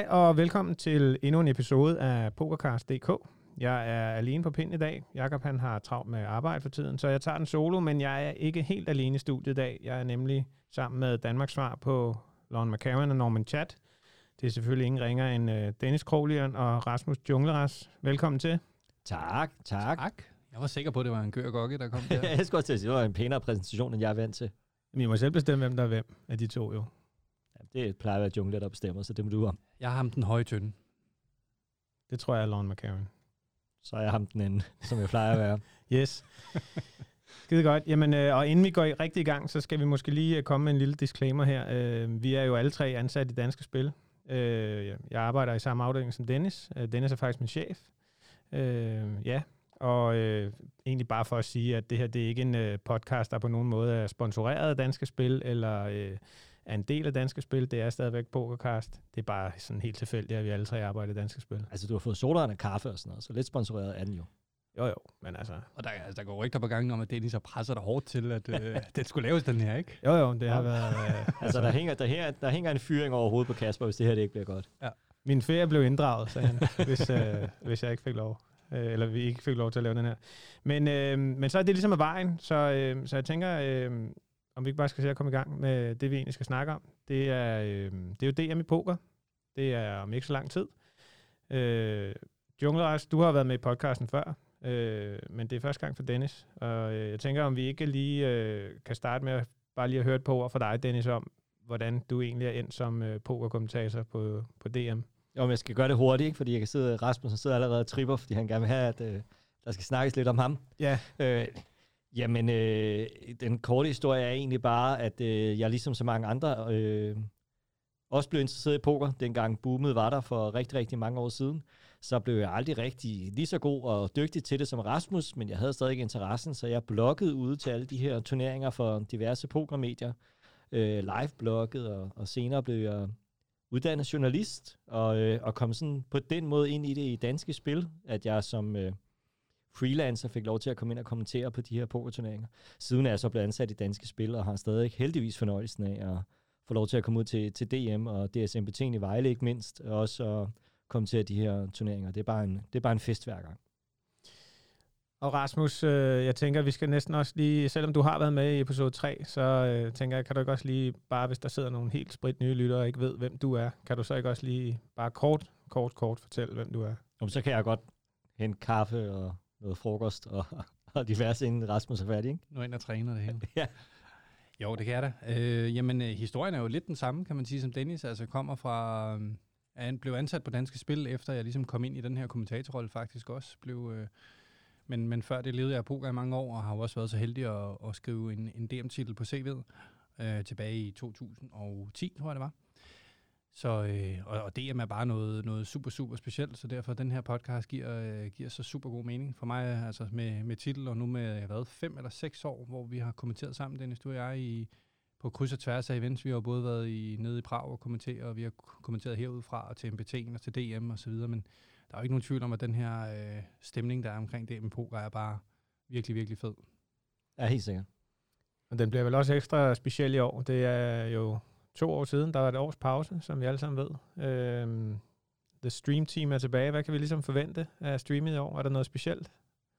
Hej og velkommen til endnu en episode af PokerCast.dk. Jeg er alene på pind i dag. Jakob han har travlt med arbejde for tiden, så jeg tager den solo, men jeg er ikke helt alene i studiet i dag. Jeg er nemlig sammen med Danmarks svar på Lon McCarron og Norman Chat. Det er selvfølgelig ingen ringer end øh, Dennis Kroglian og Rasmus Jungleras. Velkommen til. Tak, tak. Tak. Jeg var sikker på, at det var en gør gokke, der kom der. jeg skulle også til at sige, det var en pænere præsentation, end jeg er vant til. Men I må selv bestemme, hvem der er hvem af de to jo. Ja, det plejer at være Jungle, der bestemmer, så det må du om. Jeg har ham den høje tynde. Det tror jeg er Lon McCarron. Så er jeg ham den anden, som jeg plejer at være. Yes. Skide godt. Jamen, øh, og inden vi går i rigtig i gang, så skal vi måske lige øh, komme med en lille disclaimer her. Øh, vi er jo alle tre ansat i Danske Spil. Øh, jeg arbejder i samme afdeling som Dennis. Øh, Dennis er faktisk min chef. Øh, ja, og øh, egentlig bare for at sige, at det her det er ikke en øh, podcast, der på nogen måde er sponsoreret af Danske Spil, eller øh, er en del af Danske Spil. Det er stadigvæk Pokercast. Det er bare sådan helt tilfældigt, at vi alle tre arbejder i Danske Spil. Altså, du har fået sodavand og kaffe og sådan noget, så lidt sponsoreret er den jo. Jo, jo, men altså... Og der, altså, der går rygter på gangen om, at Dennis har presset dig hårdt til, at øh, den skulle laves, den her, ikke? Jo, jo, det har været... Øh, altså, altså, der hænger, der, hænger, der hænger en fyring over hovedet på Kasper, hvis det her det ikke bliver godt. Ja. Min ferie blev inddraget, sagde han, hvis, øh, hvis jeg ikke fik lov. Øh, eller vi ikke fik lov til at lave den her. Men, øh, men så er det ligesom af vejen, så, øh, så jeg tænker, øh, om vi ikke bare skal se at komme i gang med det, vi egentlig skal snakke om. Det er, øh, det er jo DM i poker. Det er om ikke så lang tid. Øh, Jungleras, du har været med i podcasten før, øh, men det er første gang for Dennis. Og øh, jeg tænker, om vi ikke lige øh, kan starte med at bare lige at høre et par ord fra dig, Dennis, om hvordan du egentlig er endt som øh, pokerkommentator på, på DM. Jo, men jeg skal gøre det hurtigt, ikke? fordi jeg kan sidde, Rasmussen sidder allerede og tripper, fordi han gerne vil have, at øh, der skal snakkes lidt om ham. Ja. Øh, jamen, øh, den korte historie er egentlig bare, at øh, jeg ligesom så mange andre øh, også blev interesseret i poker, dengang boomet var der for rigtig, rigtig mange år siden. Så blev jeg aldrig rigtig lige så god og dygtig til det som Rasmus, men jeg havde stadig interessen, så jeg bloggede ud til alle de her turneringer for diverse pokermedier. Øh, live-blogget, og, og senere blev jeg uddannet journalist, og, øh, og kom sådan på den måde ind i det i danske spil, at jeg som øh, freelancer fik lov til at komme ind og kommentere på de her pokerturneringer. Siden er jeg så blevet ansat i danske spil, og har stadig heldigvis fornøjelsen af at få lov til at komme ud til, til DM og DSMPT i Vejle ikke mindst, og også at komme til de her turneringer. Det er bare en, det er bare en fest hver gang. Og Rasmus, øh, jeg tænker, vi skal næsten også lige, selvom du har været med i episode 3, så øh, tænker jeg, kan du ikke også lige, bare hvis der sidder nogle helt sprit nye lyttere og ikke ved, hvem du er, kan du så ikke også lige bare kort, kort, kort fortælle, hvem du er? Jamen, så kan jeg godt hente kaffe og noget frokost og, og diverse, inden Rasmus er færdig, ikke? Nu ind og træner det hele. ja. Jo, det kan jeg da. Øh, jamen, øh, historien er jo lidt den samme, kan man sige, som Dennis. Altså, kommer fra... Øh, han blev ansat på Danske Spil, efter jeg ligesom kom ind i den her kommentatorrolle faktisk også. Blev... Øh, men, men før det levede jeg poker i mange år, og har også været så heldig at, at skrive en, en DM-titel på CV'et øh, tilbage i 2010, tror jeg det var. Så, øh, og, og DM er bare noget, noget super, super specielt, så derfor den her podcast giver, øh, giver så super god mening for mig, altså med, med titel, og nu med, hvad, fem eller seks år, hvor vi har kommenteret sammen, Dennis, du og jeg, i, på kryds og tværs af events. Vi har både været i, nede i Prag og kommenteret, og vi har kommenteret herudfra og til MPT'en og til DM og så videre, men der er jo ikke nogen tvivl om, at den her øh, stemning, der er omkring med poker, er bare virkelig, virkelig fed. Ja, helt sikkert. Og den bliver vel også ekstra speciel i år. Det er jo to år siden, der var et års pause, som vi alle sammen ved. Øhm, The Stream Team er tilbage. Hvad kan vi ligesom forvente af streamet i år? Er der noget specielt?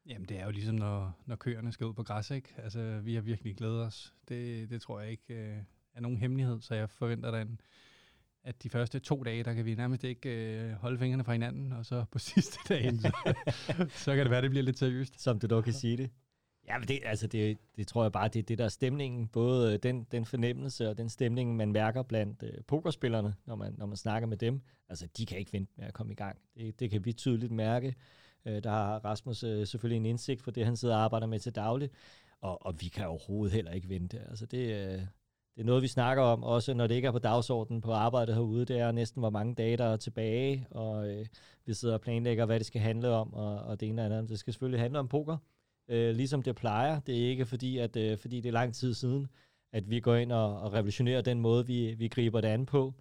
Jamen, det er jo ligesom, når, når køerne skal ud på græs, ikke? Altså, vi har virkelig glædet os. Det, det tror jeg ikke øh, er nogen hemmelighed, så jeg forventer der en, at de første to dage, der kan vi nærmest ikke øh, holde fingrene fra hinanden, og så på sidste dagen, så, så kan det være, det bliver lidt seriøst. Som du dog kan sige det. Ja, men det, altså det, det tror jeg bare, det er det, der er stemningen. Både øh, den, den fornemmelse og den stemning, man mærker blandt øh, pokerspillerne, når man, når man snakker med dem. Altså, de kan ikke vente med at komme i gang. Det, det kan vi tydeligt mærke. Øh, der har Rasmus øh, selvfølgelig en indsigt for det, han sidder og arbejder med til daglig. Og, og vi kan overhovedet heller ikke vente. Altså, det, øh, det er noget, vi snakker om, også når det ikke er på dagsordenen på arbejdet herude. Det er næsten, hvor mange dage, der er tilbage, og øh, vi sidder og planlægger, hvad det skal handle om, og, og det ene eller andet. Det skal selvfølgelig handle om poker, øh, ligesom det plejer. Det er ikke fordi, at øh, fordi det er lang tid siden, at vi går ind og, og revolutionerer den måde, vi, vi griber det an på.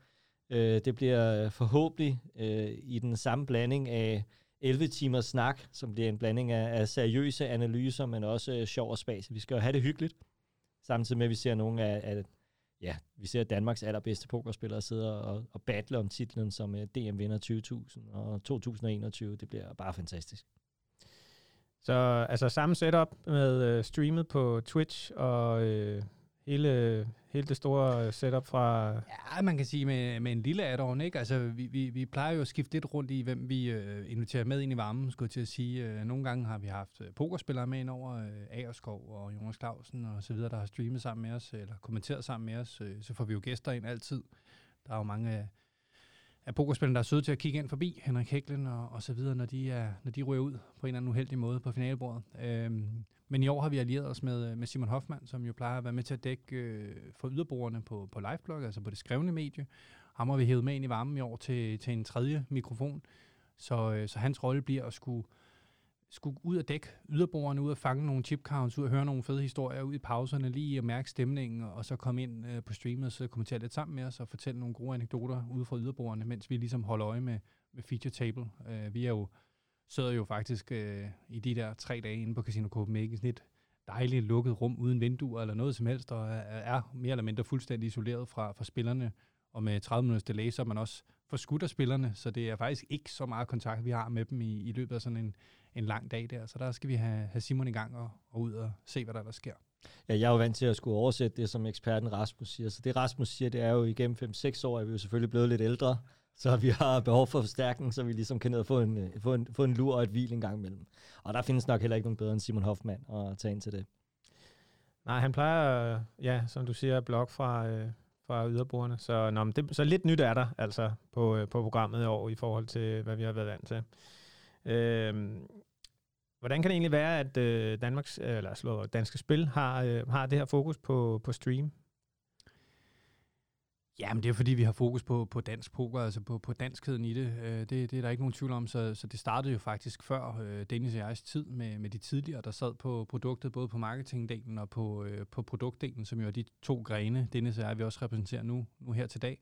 Øh, det bliver forhåbentlig øh, i den samme blanding af 11 timers snak, som bliver en blanding af, af seriøse analyser, men også øh, sjov og spas. Vi skal jo have det hyggeligt, samtidig med, at vi ser nogle af, af ja, vi ser Danmarks allerbedste pokerspillere sidde og, og battle om titlen som øh, DM-vinder 20.000 og 2021. Det bliver bare fantastisk. Så altså samme setup med øh, streamet på Twitch og øh, hele, hele det store øh, setup fra... Ja, man kan sige med, med en lille add-on, ikke? Altså, vi, vi, vi plejer jo at skifte lidt rundt i, hvem vi øh, inviterer med ind i varmen, skulle jeg til at sige. Øh, nogle gange har vi haft øh, pokerspillere med ind over, øh, Agerskov og Jonas Clausen og så videre, der har streamet sammen med os, eller kommenteret sammen med os. Øh, så får vi jo gæster ind altid. Der er jo mange af pokerspillerne, der er søde til at kigge ind forbi, Henrik Hæklen og, og så videre, når de, er, når de ryger ud på en eller anden uheldig måde på finalebordet. Øhm, men i år har vi allieret os med, med Simon Hoffmann, som jo plejer at være med til at dække øh, for yderbrugerne på, på liveblog, altså på det skrevne medie. Ham har vi hævet med ind i varmen i år til, til en tredje mikrofon. Så, øh, så hans rolle bliver at skulle skulle ud og dække yderborgerne, ud og fange nogle chip counts, ud og høre nogle fede historier, ud i pauserne, lige at mærke stemningen, og så komme ind øh, på streamet og så kommentere lidt sammen med os og fortælle nogle gode anekdoter ude fra yderborgerne, mens vi ligesom holder øje med, med feature table. Øh, vi er jo, sidder jo faktisk øh, i de der tre dage inde på Casino Copenhagen, sådan et dejligt lukket rum uden vinduer eller noget som helst, og er, er mere eller mindre fuldstændig isoleret fra, fra spillerne, og med 30 minutters delay, så er man også forskudt af spillerne, så det er faktisk ikke så meget kontakt, vi har med dem i, i løbet af sådan en, en lang dag der. Så der skal vi have, have Simon i gang og, og ud og se, hvad der, der sker. Ja, jeg er jo vant til at skulle oversætte det, som eksperten Rasmus siger. Så det Rasmus siger, det er jo igennem 5-6 år, at vi jo selvfølgelig blevet lidt ældre. Så vi har behov for forstærkning, så vi ligesom kan ned og få en, øh, få en, få en lur og et hvil en gang imellem. Og der findes nok heller ikke nogen bedre end Simon Hoffmann at tage ind til det. Nej, han plejer, ja, som du siger, blog fra, øh, fra yderbordene. Så, nå, det, så lidt nyt er der altså på, øh, på programmet i år i forhold til, hvad vi har været vant til. Øh, hvordan kan det egentlig være, at øh, Danmarks, øh, eller slå, Danske Spil har, øh, har det her fokus på, på stream? Ja, men det er fordi, vi har fokus på, på dansk poker, altså på, på danskheden i det. Øh, det. Det er der ikke nogen tvivl om, så, så det startede jo faktisk før øh, Dennis og jegs tid med, med de tidligere, der sad på produktet, både på marketingdelen og på, øh, på produktdelen, som jo er de to grene, Dennis og jeg, vi også repræsenterer nu, nu her til dag.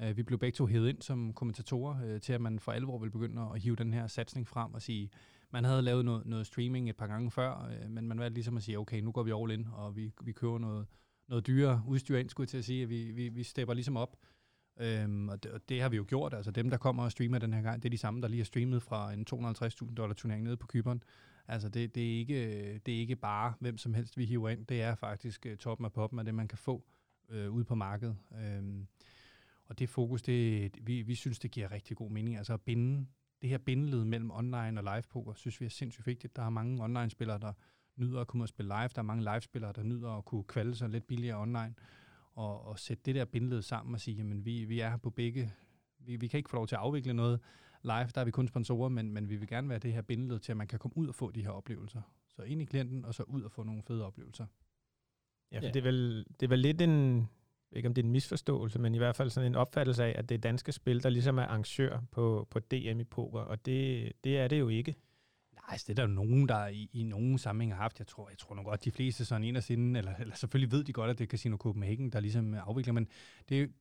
Øh, vi blev begge to hævet ind som kommentatorer øh, til, at man for alvor vil begynde at hive den her satsning frem og sige, man havde lavet noget, noget streaming et par gange før, øh, men man valgte ligesom at sige, okay, nu går vi all in, og vi, vi køber noget, noget dyre udstyr ind, skulle jeg til at sige, at vi, vi, vi stepper ligesom op. Øhm, og, det, og det har vi jo gjort. Altså dem, der kommer og streamer den her gang, det er de samme, der lige har streamet fra en 250.000 dollar turnering nede på Kyberen. Altså det, det, er ikke, det er ikke bare hvem som helst, vi hiver ind. Det er faktisk øh, toppen af poppen af det, man kan få øh, ude på markedet. Øhm, og det fokus, det, vi, vi synes, det giver rigtig god mening. Altså at binde det her bindeled mellem online og live poker, synes vi er sindssygt vigtigt. Der er mange online-spillere, der nyder at komme og spille live. Der er mange live-spillere, der nyder at kunne kvalde sig lidt billigere online. Og, og sætte det der bindeled sammen og sige, jamen vi, vi er her på begge. Vi, vi kan ikke få lov til at afvikle noget live, der er vi kun sponsorer, men, men vi vil gerne være det her bindeled til, at man kan komme ud og få de her oplevelser. Så ind i klienten, og så ud og få nogle fede oplevelser. Ja, for ja. det, er vel, det er vel lidt en, ikke om det er en misforståelse, men i hvert fald sådan en opfattelse af, at det er danske spil, der ligesom er arrangør på, på DM i poker, og det, det er det jo ikke. Nej, altså, det er der jo nogen, der i, i nogen sammenhæng har haft. Jeg tror, jeg tror nok godt, de fleste sådan en af sinde, eller, eller selvfølgelig ved de godt, at det er Casino Copenhagen, der ligesom afvikler, men det,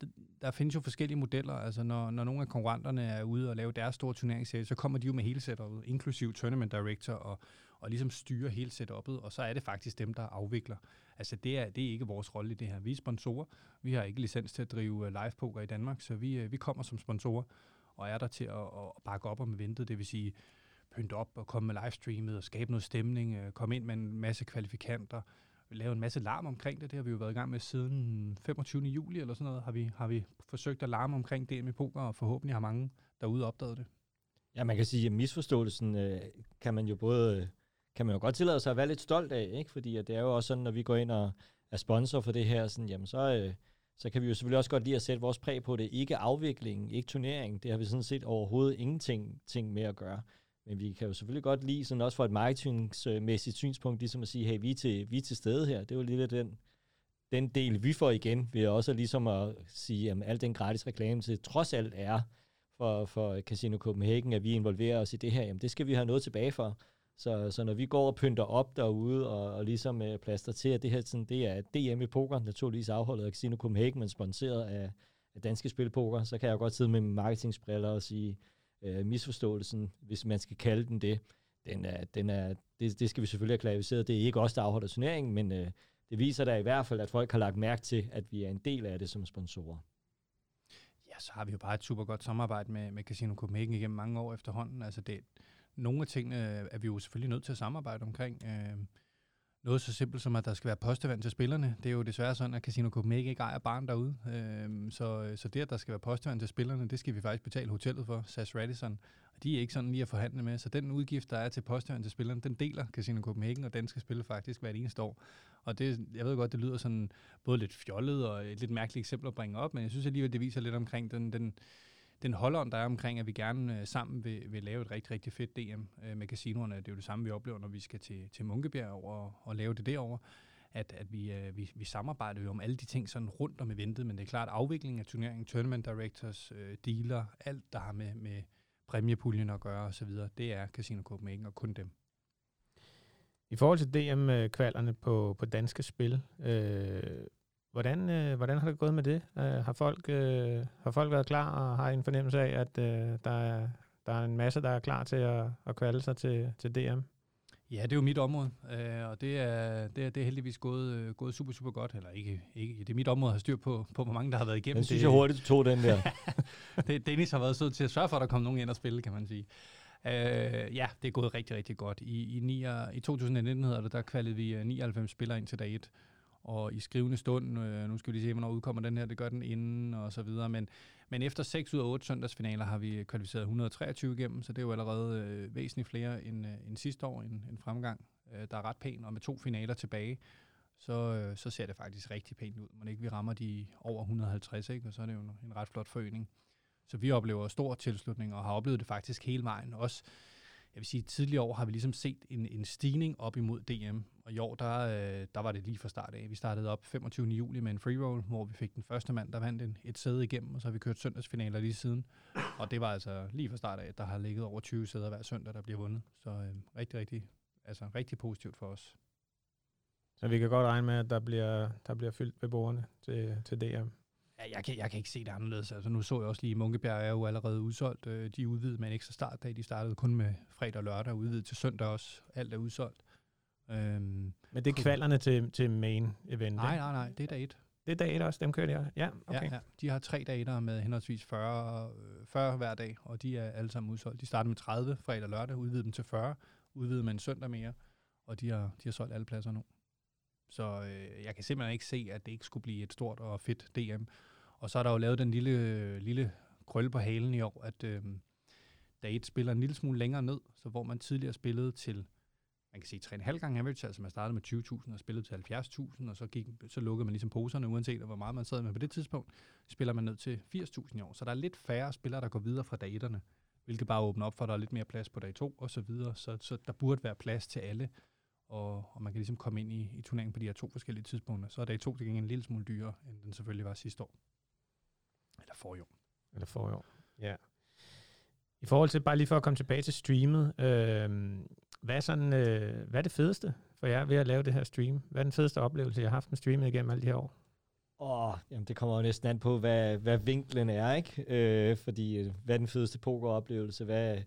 der findes jo forskellige modeller. Altså, når, når nogle af konkurrenterne er ude og lave deres store turneringsserie, så kommer de jo med hele setupet, inklusiv Tournament Director, og, og ligesom styrer hele setupet, og så er det faktisk dem, der afvikler. Altså, det er, det er ikke vores rolle i det her. Vi er sponsorer. Vi har ikke licens til at drive øh, live poker i Danmark, så vi, øh, vi kommer som sponsorer og er der til at, at bakke op om eventet, det vil sige pynte op og komme med livestreamet og skabe noget stemning, øh, komme ind med en masse kvalifikanter, lave en masse larm omkring det. Det har vi jo været i gang med siden 25. juli eller sådan noget, har vi, har vi forsøgt at larme omkring det med poker, og forhåbentlig har mange derude opdaget det. Ja, man kan sige, at misforståelsen øh, kan man jo både kan man jo godt tillade sig at være lidt stolt af, ikke? fordi at det er jo også sådan, når vi går ind og er sponsor for det her, sådan, jamen så, øh, så kan vi jo selvfølgelig også godt lide at sætte vores præg på det. Ikke afviklingen, ikke turneringen, det har vi sådan set overhovedet ingenting ting med at gøre. Men vi kan jo selvfølgelig godt lide, sådan også fra et marketingsmæssigt synspunkt, ligesom at sige, hey, vi er til, vi er til stede her. Det er jo lidt den, den del, vi får igen, ved også ligesom at sige, at al den gratis reklame til trods alt er for, for Casino Copenhagen, at vi involverer os i det her, jamen det skal vi have noget tilbage for. Så, så når vi går og pynter op derude og, og ligesom øh, plaster til, at det her sådan, det er DM i poker, naturligvis afholdet af Casino Copenhagen, men sponsoreret af, af Danske Spilpoker, så kan jeg godt sidde med marketingsbriller og sige, øh, misforståelsen, hvis man skal kalde den det, den er, den er, det, det skal vi selvfølgelig have klarificeret. Det er ikke os, der afholder turneringen, men øh, det viser da i hvert fald, at folk har lagt mærke til, at vi er en del af det som sponsorer. Ja, så har vi jo bare et super godt samarbejde med, med Casino Copenhagen igennem mange år efterhånden. Altså det, nogle af tingene øh, er vi jo selvfølgelig nødt til at samarbejde omkring. Øh, noget så simpelt som, at der skal være postevand til spillerne. Det er jo desværre sådan, at Casino Copenhagen ikke ejer barn derude. Øh, så, øh, så det, at der skal være postevand til spillerne, det skal vi faktisk betale hotellet for, SAS Radisson. Og de er ikke sådan lige at forhandle med. Så den udgift, der er til postevand til spillerne, den deler Casino Copenhagen og danske spil faktisk hvert eneste år. Og det, jeg ved godt, det lyder sådan både lidt fjollet og et lidt mærkeligt eksempel at bringe op, men jeg synes alligevel, det viser lidt omkring den, den, den holdånd, der er omkring, at vi gerne øh, sammen vil, vil lave et rigtig, rigtig fedt DM øh, med casinoerne. Det er jo det samme, vi oplever, når vi skal til, til Munkebjerg og, og lave det derovre at, at vi, øh, vi, vi samarbejder jo om alle de ting sådan rundt om eventet, men det er klart, at afviklingen af turneringen, tournament directors, øh, dealer, alt der har med, med præmiepuljen at gøre osv., det er Casino Copenhagen og kun dem. I forhold til DM-kvalerne på, på danske spil, øh, hvordan, øh, hvordan har det gået med det? Øh, har, folk, øh, har folk været klar og har en fornemmelse af, at øh, der, er, der er en masse, der er klar til at, at kvalde sig til, til DM? Ja, det er jo mit område, øh, og det er, det, er, det er heldigvis gået, øh, gået super, super godt. Eller ikke, ikke, det er mit område at have styr på, på, hvor mange der har været igennem. Jeg synes det, jeg hurtigt, du tog den der. det, Dennis har været sød til at sørge for, at der kommer nogen ind og spille, kan man sige. Øh, ja, det er gået rigtig, rigtig godt. I, i, 9, i 2019 hedder det, der kvalede vi 99 øh, spillere ind til dag 1. Og i skrivende stund, øh, nu skal vi lige se, hvornår udkommer den her, det gør den inden og så videre. Men, men efter 6 ud af 8 søndagsfinaler har vi kvalificeret 123 igennem, så det er jo allerede øh, væsentligt flere end, øh, end sidste år, en, en fremgang, øh, der er ret pæn. Og med to finaler tilbage, så, øh, så ser det faktisk rigtig pænt ud. Man ikke vi rammer de over 150, ikke? og så er det jo en, en ret flot forøgning. Så vi oplever stor tilslutning, og har oplevet det faktisk hele vejen. Også, jeg vil sige, tidligere år har vi ligesom set en, en stigning op imod DM, og i år, der, øh, der var det lige fra start af. Vi startede op 25. juli med en free roll, hvor vi fik den første mand, der vandt en, et sæde igennem, og så har vi kørt søndagsfinaler lige siden. Og det var altså lige fra start af, der har ligget over 20 sæder hver søndag, der bliver vundet. Så øh, rigtig, rigtig, altså rigtig positivt for os. Så vi kan godt regne med, at der bliver, der bliver fyldt ved bordene til, til DM. Jeg, kan, jeg kan ikke se det anderledes. Altså, nu så jeg også lige, Munkebjerg er jo allerede udsolgt. Øh, de udvidet med en ekstra startdag. De startede kun med fredag og lørdag, udvidet til søndag også. Alt er udsolgt. Øhm, Men det er kvalerne til, til main event? Nej, nej, nej. Det er dag et. Det er dag et også, dem kører de Ja, okay. Ja, ja. De har tre dage med henholdsvis 40, 40 hver dag, og de er alle sammen udsolgt. De starter med 30 fredag og lørdag, udvider dem til 40, udvider med en søndag mere, og de har, de har solgt alle pladser nu. Så øh, jeg kan simpelthen ikke se, at det ikke skulle blive et stort og fedt DM. Og så er der jo lavet den lille, lille krølle på halen i år, at øh, dag 1 spiller en lille smule længere ned, så hvor man tidligere spillede til man kan sige 3,5 gange average, altså man startede med 20.000 og spillede til 70.000, og så, gik, så lukkede man ligesom poserne, uanset hvor meget man sad med på det tidspunkt, spiller man ned til 80.000 i år. Så der er lidt færre spillere, der går videre fra daterne, hvilket bare åbner op for, at der er lidt mere plads på dag 2 og så videre. Så, så der burde være plads til alle, og, og man kan ligesom komme ind i, i turneringen på de her to forskellige tidspunkter. Så er dag 2 til gengæld en lille smule dyrere, end den selvfølgelig var sidste år. Eller for i år. Eller for i år, ja. I forhold til, bare lige for at komme tilbage til streamet, øh, hvad, er sådan, øh, hvad er det fedeste for jer ved at lave det her stream? Hvad er den fedeste oplevelse, jeg har haft med streamet igennem alle de her år? Åh, oh, jamen det kommer jo næsten an på, hvad, hvad vinklen er, ikke? Øh, fordi, øh, hvad er den fedeste pokeroplevelse? Hvad,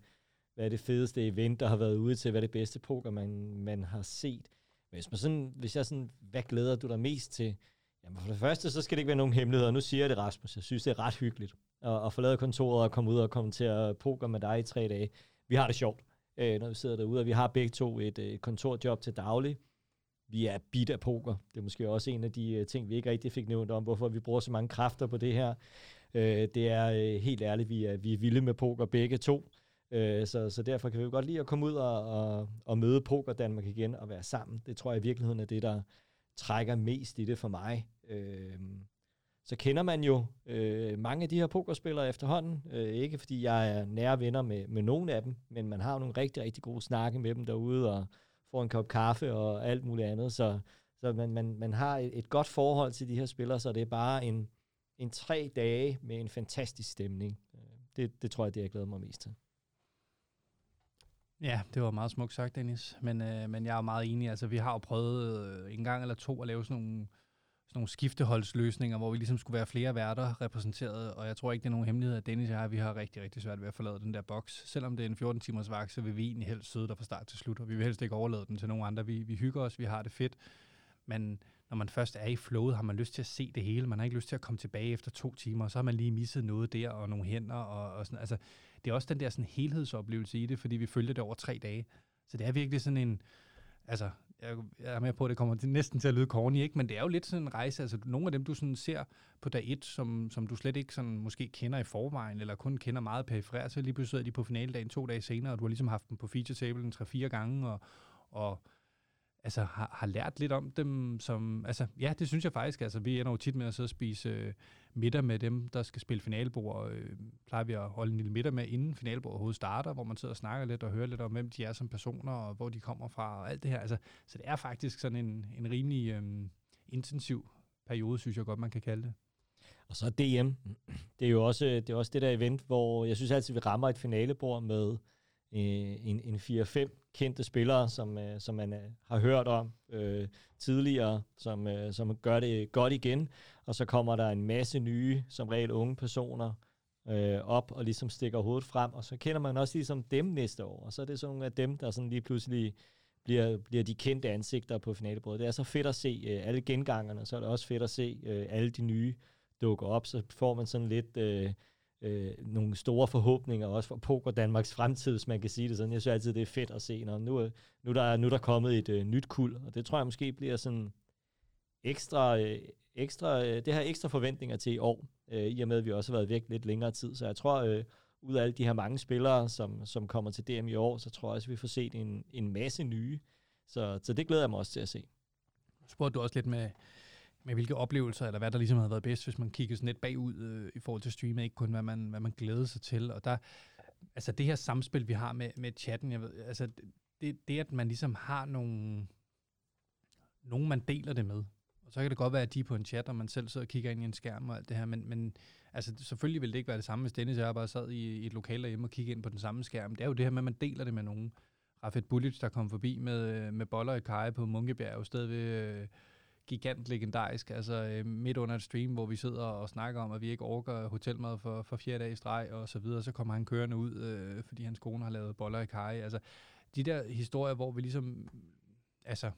hvad er det fedeste event, der har været ude til? Hvad er det bedste poker, man, man har set? Hvis, man sådan, hvis jeg sådan, hvad glæder du dig mest til? Jamen for det første, så skal det ikke være nogen hemmeligheder. Nu siger jeg det, Rasmus. Jeg synes, det er ret hyggeligt at, at forlade kontoret og komme ud og kommentere poker med dig i tre dage. Vi har det sjovt øh, når vi sidder derude, og vi har begge to et, et kontorjob til daglig. Vi er bit af poker. Det er måske også en af de øh, ting, vi ikke rigtig fik nævnt om, hvorfor vi bruger så mange kræfter på det her. Øh, det er øh, helt ærligt, vi er, vi er vilde med poker begge to. Uh, så, så derfor kan vi jo godt lide at komme ud og, og, og møde Poker Danmark igen og være sammen. Det tror jeg i virkeligheden er det, der trækker mest i det for mig. Øh, så kender man jo øh, mange af de her pokerspillere efterhånden. Øh, ikke fordi jeg er nære venner med, med nogen af dem, men man har nogle rigtig, rigtig gode snakke med dem derude, og får en kop kaffe og alt muligt andet. Så, så man, man, man har et, et godt forhold til de her spillere, så det er bare en, en tre dage med en fantastisk stemning. Øh, det, det tror jeg, det jeg glæder mig mest til. Ja, det var meget smukt sagt, Dennis. Men, øh, men jeg er meget enig. Altså, vi har jo prøvet øh, en gang eller to at lave sådan nogle sådan nogle skifteholdsløsninger, hvor vi ligesom skulle være flere værter repræsenteret, og jeg tror ikke, det er nogen hemmelighed, at Dennis og jeg, vi har rigtig, rigtig svært ved at forlade den der boks. Selvom det er en 14 timers vagt, så vil vi egentlig helst sidde der fra start til slut, og vi vil helst ikke overlade den til nogen andre. Vi, vi hygger os, vi har det fedt, men når man først er i flowet, har man lyst til at se det hele. Man har ikke lyst til at komme tilbage efter to timer, og så har man lige misset noget der, og nogle hænder, og, og sådan. Altså, det er også den der sådan helhedsoplevelse i det, fordi vi følger det over tre dage. Så det er virkelig sådan en, altså, jeg, jeg er med på, at det kommer til, næsten til at lyde corny, ikke? men det er jo lidt sådan en rejse. Altså, nogle af dem, du sådan ser på dag 1, som, som du slet ikke sådan, måske kender i forvejen, eller kun kender meget perifrært, så lige pludselig sidder de på finaledagen to dage senere, og du har ligesom haft dem på feature-tablen tre-fire gange, og, og altså, har, har lært lidt om dem, som, altså, ja, det synes jeg faktisk, altså, vi ender jo tit med at sidde og spise øh, middag med dem, der skal spille finalebord, øh, plejer vi at holde en lille middag med, inden finalbordet overhovedet starter, hvor man sidder og snakker lidt og hører lidt om, hvem de er som personer, og hvor de kommer fra, og alt det her, altså, så det er faktisk sådan en, en rimelig øh, intensiv periode, synes jeg godt, man kan kalde det. Og så DM. Det er jo også øh, det, er også det der event, hvor jeg synes altid, vi rammer et finalebord med øh, Øh, en, en 4-5 kendte spillere, som, øh, som man øh, har hørt om øh, tidligere, som, øh, som gør det godt igen. Og så kommer der en masse nye, som regel unge personer, øh, op og ligesom stikker hovedet frem, og så kender man også ligesom dem næste år. Og så er det sådan nogle af dem, der sådan lige pludselig bliver, bliver de kendte ansigter på finalebordet. Det er så fedt at se øh, alle gengangerne, så er det også fedt at se øh, alle de nye dukke op, så får man sådan lidt... Øh, øh, nogle store forhåbninger også for Poker Danmarks fremtid, hvis man kan sige det sådan. Jeg synes altid, det er fedt at se, når nu, øh, nu, der, nu der er kommet et øh, nyt kul, og det tror jeg måske bliver sådan ekstra, øh, ekstra øh, det har ekstra forventninger til i år, øh, i og med, at vi også har været væk lidt længere tid. Så jeg tror, øh, ud af alle de her mange spillere, som, som kommer til DM i år, så tror jeg også, at vi får set en, en masse nye. Så, så det glæder jeg mig også til at se. Spurgte du også lidt med, med hvilke oplevelser, eller hvad der ligesom havde været bedst, hvis man kiggede sådan lidt bagud øh, i forhold til streamet, ikke kun hvad man, hvad man glædede sig til. Og der, altså det her samspil, vi har med, med chatten, jeg ved, altså det, det, at man ligesom har nogle, nogen, man deler det med. Og så kan det godt være, at de er på en chat, og man selv sidder og kigger ind i en skærm og alt det her, men, men altså, selvfølgelig vil det ikke være det samme, hvis Dennis og jeg bare sad i, i et lokal derhjemme og kiggede ind på den samme skærm. Det er jo det her med, at man deler det med nogen. Rafet Bulic, der kom forbi med, øh, med boller i kaj på Munkebjerg, jo stadig ved... Øh, Gigant legendarisk, altså øh, midt under et stream, hvor vi sidder og snakker om, at vi ikke orker hotelmad for, for fjerde dag i streg og så videre, så kommer han kørende ud, øh, fordi hans kone har lavet boller i kaj. Altså, de der historier, hvor vi ligesom, altså,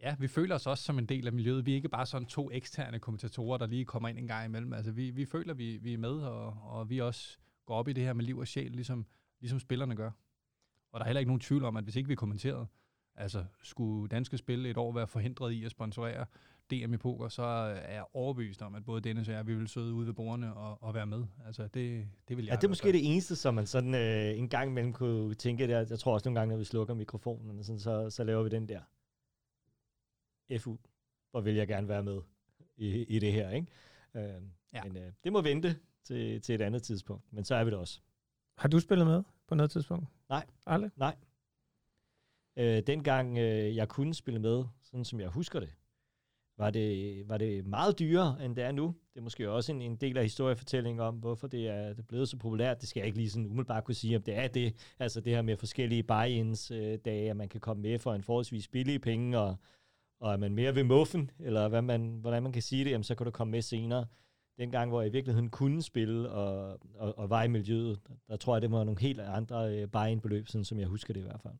ja, vi føler os også som en del af miljøet. Vi er ikke bare sådan to eksterne kommentatorer, der lige kommer ind en gang imellem. Altså, vi, vi føler, vi, vi er med, og, og vi også går op i det her med liv og sjæl, ligesom, ligesom spillerne gør. Og der er heller ikke nogen tvivl om, at hvis ikke vi kommenterede, Altså, skulle danske spil et år være forhindret i at sponsorere DM i poker, så er jeg overbevist om, at både Dennis og jeg, vi vil sidde ude ved bordene og, og være med. Altså, det, det vil jeg Ja, det er måske det eneste, som man sådan øh, en gang imellem kunne tænke der. Jeg tror også nogle gange, når vi slukker mikrofonen, sådan, så, så laver vi den der FU, hvor vil jeg gerne være med i, i det her, ikke? Øh, ja. Men øh, det må vente til, til et andet tidspunkt, men så er vi det også. Har du spillet med på noget tidspunkt? Nej. Aldrig? Nej. Øh, dengang øh, jeg kunne spille med, sådan som jeg husker det, var det, var det meget dyrere, end det er nu. Det er måske også en, en del af historiefortællingen om, hvorfor det er, det er blevet så populært. Det skal jeg ikke lige sådan umiddelbart kunne sige, om det er det. Altså det her med forskellige buy-ins øh, dage, at man kan komme med for en forholdsvis billige penge, og, og er man mere ved muffen, eller hvad man, hvordan man kan sige det, jamen, så kan du komme med senere. Dengang, hvor jeg i virkeligheden kunne spille og, og, og var i miljøet, der, der tror jeg, det var nogle helt andre øh, buy-in-beløb, sådan som jeg husker det i hvert fald.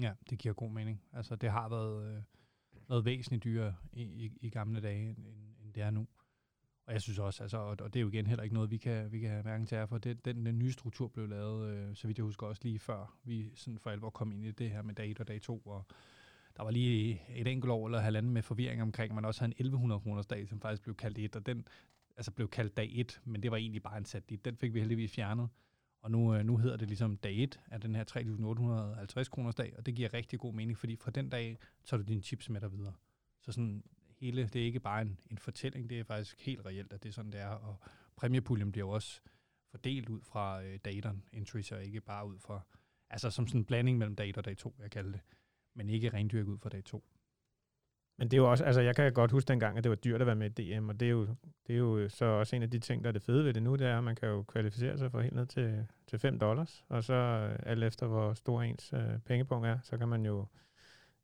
Ja, det giver god mening. Altså, det har været, øh, været væsentligt dyrere i, i, i gamle dage, end, end det er nu. Og jeg synes også, altså, og, og det er jo igen heller ikke noget, vi kan, vi kan have hverken til for. Det, den, den nye struktur blev lavet, øh, så vidt jeg husker også lige før vi sådan for alvor kom ind i det her med dag 1 og dag 2, og der var lige et enkelt år eller halvanden med forvirring omkring, man også havde en 1100 kroners dag, som faktisk blev kaldt et, og den altså blev kaldt dag 1, men det var egentlig bare en sat dit. Den fik vi heldigvis fjernet. Og nu, øh, nu hedder det ligesom dag 1 af den her 3.850 kroners dag, og det giver rigtig god mening, fordi fra den dag tager du dine chips med dig videre. Så sådan hele, det er ikke bare en, en fortælling, det er faktisk helt reelt, at det er sådan, det er. Og præmiepuljen bliver jo også fordelt ud fra øh, dateren entries, og ikke bare ud fra, altså som sådan en blanding mellem dag og dag 2, jeg kalder det, men ikke rendyrket ud fra dag 2. Men det er jo også, altså jeg kan godt huske dengang, at det var dyrt at være med i DM, og det er, jo, det er jo så også en af de ting, der er det fede ved det nu, det er, at man kan jo kvalificere sig for helt ned til, til 5 dollars, og så øh, alt efter, hvor stor ens øh, pengepunkt er, så kan man jo,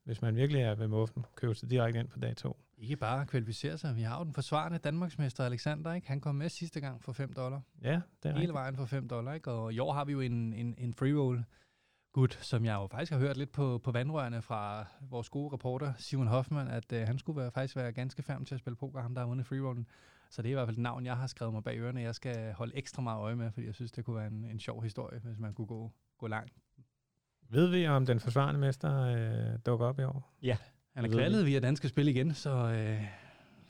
hvis man virkelig er ved muffen, købe sig direkte ind på dag 2. Ikke bare kvalificere sig, vi har jo den forsvarende Danmarksmester Alexander, ikke? han kom med sidste gang for 5 dollar. Ja, det er Hele rigtigt. vejen for 5 dollar, ikke? og i år har vi jo en, en, en free roll gut, som jeg jo faktisk har hørt lidt på, på vandrørene fra vores gode reporter, Simon Hoffmann, at øh, han skulle være, faktisk være ganske færdig til at spille poker, ham der har vundet freerollen. Så det er i hvert fald et navn, jeg har skrevet mig bag ørerne, jeg skal holde ekstra meget øje med, fordi jeg synes, det kunne være en, en sjov historie, hvis man kunne gå, gå langt. Ved vi, om den forsvarende mester øh, dukker op i år? Ja. Han er Det ved kvaldet via danske spil igen, så øh,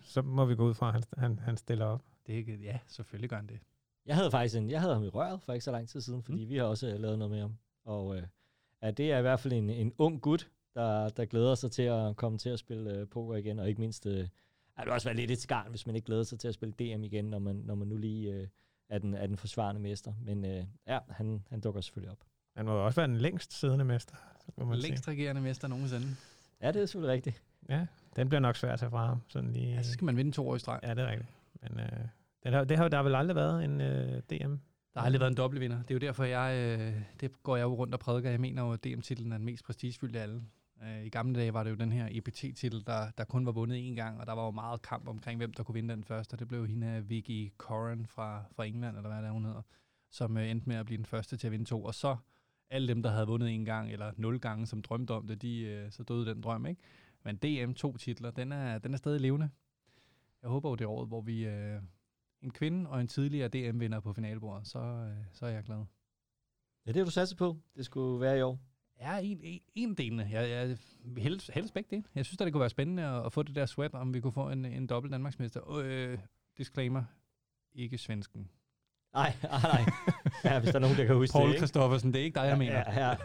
Så må vi gå ud fra, at han, han, han stiller op. det er ja, selvfølgelig gør han det. Jeg havde faktisk en, jeg havde ham i røret for ikke så lang tid siden, fordi mm. vi har også øh, lavet noget med ham. Og øh, ja, det er i hvert fald en, en ung gut, der, der glæder sig til at komme til at spille øh, poker igen, og ikke mindst, øh, er det også være lidt et skarn, hvis man ikke glæder sig til at spille DM igen, når man, når man nu lige øh, er, den, er den forsvarende mester. Men øh, ja, han, han dukker selvfølgelig op. Han må jo også være den længst siddende mester. Må man Længst regerende mester nogensinde. Ja, det er selvfølgelig rigtigt. Ja, den bliver nok svær at tage fra ham. Sådan lige, Ja, så skal man vinde to år i streg. ja, det er rigtigt. Men øh, den har, det har, der har vel aldrig været en øh, DM? Der har aldrig været en dobbeltvinder. Det er jo derfor, jeg, øh, det går jeg jo rundt og prædiker. Jeg mener jo, at DM-titlen er den mest prestigefyldte af alle. Øh, I gamle dage var det jo den her EPT-titel, der, der kun var vundet én gang, og der var jo meget kamp omkring, hvem der kunne vinde den første. Og det blev jo hende af Vicky Corran fra, fra England, eller hvad det er, hun hedder, som øh, endte med at blive den første til at vinde to. Og så alle dem, der havde vundet en gang, eller nul gange, som drømte om det, de, øh, så døde den drøm, ikke? Men DM to titler, den er, den er stadig levende. Jeg håber jo det er året, hvor vi øh, en kvinde og en tidligere DM-vinder på finalebordet, så, øh, så er jeg glad. Ja, det har du satset på. Det skulle være i år. Ja, en, en, en delene. Jeg, jeg helst, helst begge dele. Jeg synes, at det kunne være spændende at, at få det der sweat, om vi kunne få en, en dobbelt Danmarksmester. Øh, disclaimer. Ikke svensken. Nej, nej, nej. Ja, hvis der er nogen, der kan huske Paul det, ikke? Christoffersen, det er ikke dig, jeg mener. Ja, ja.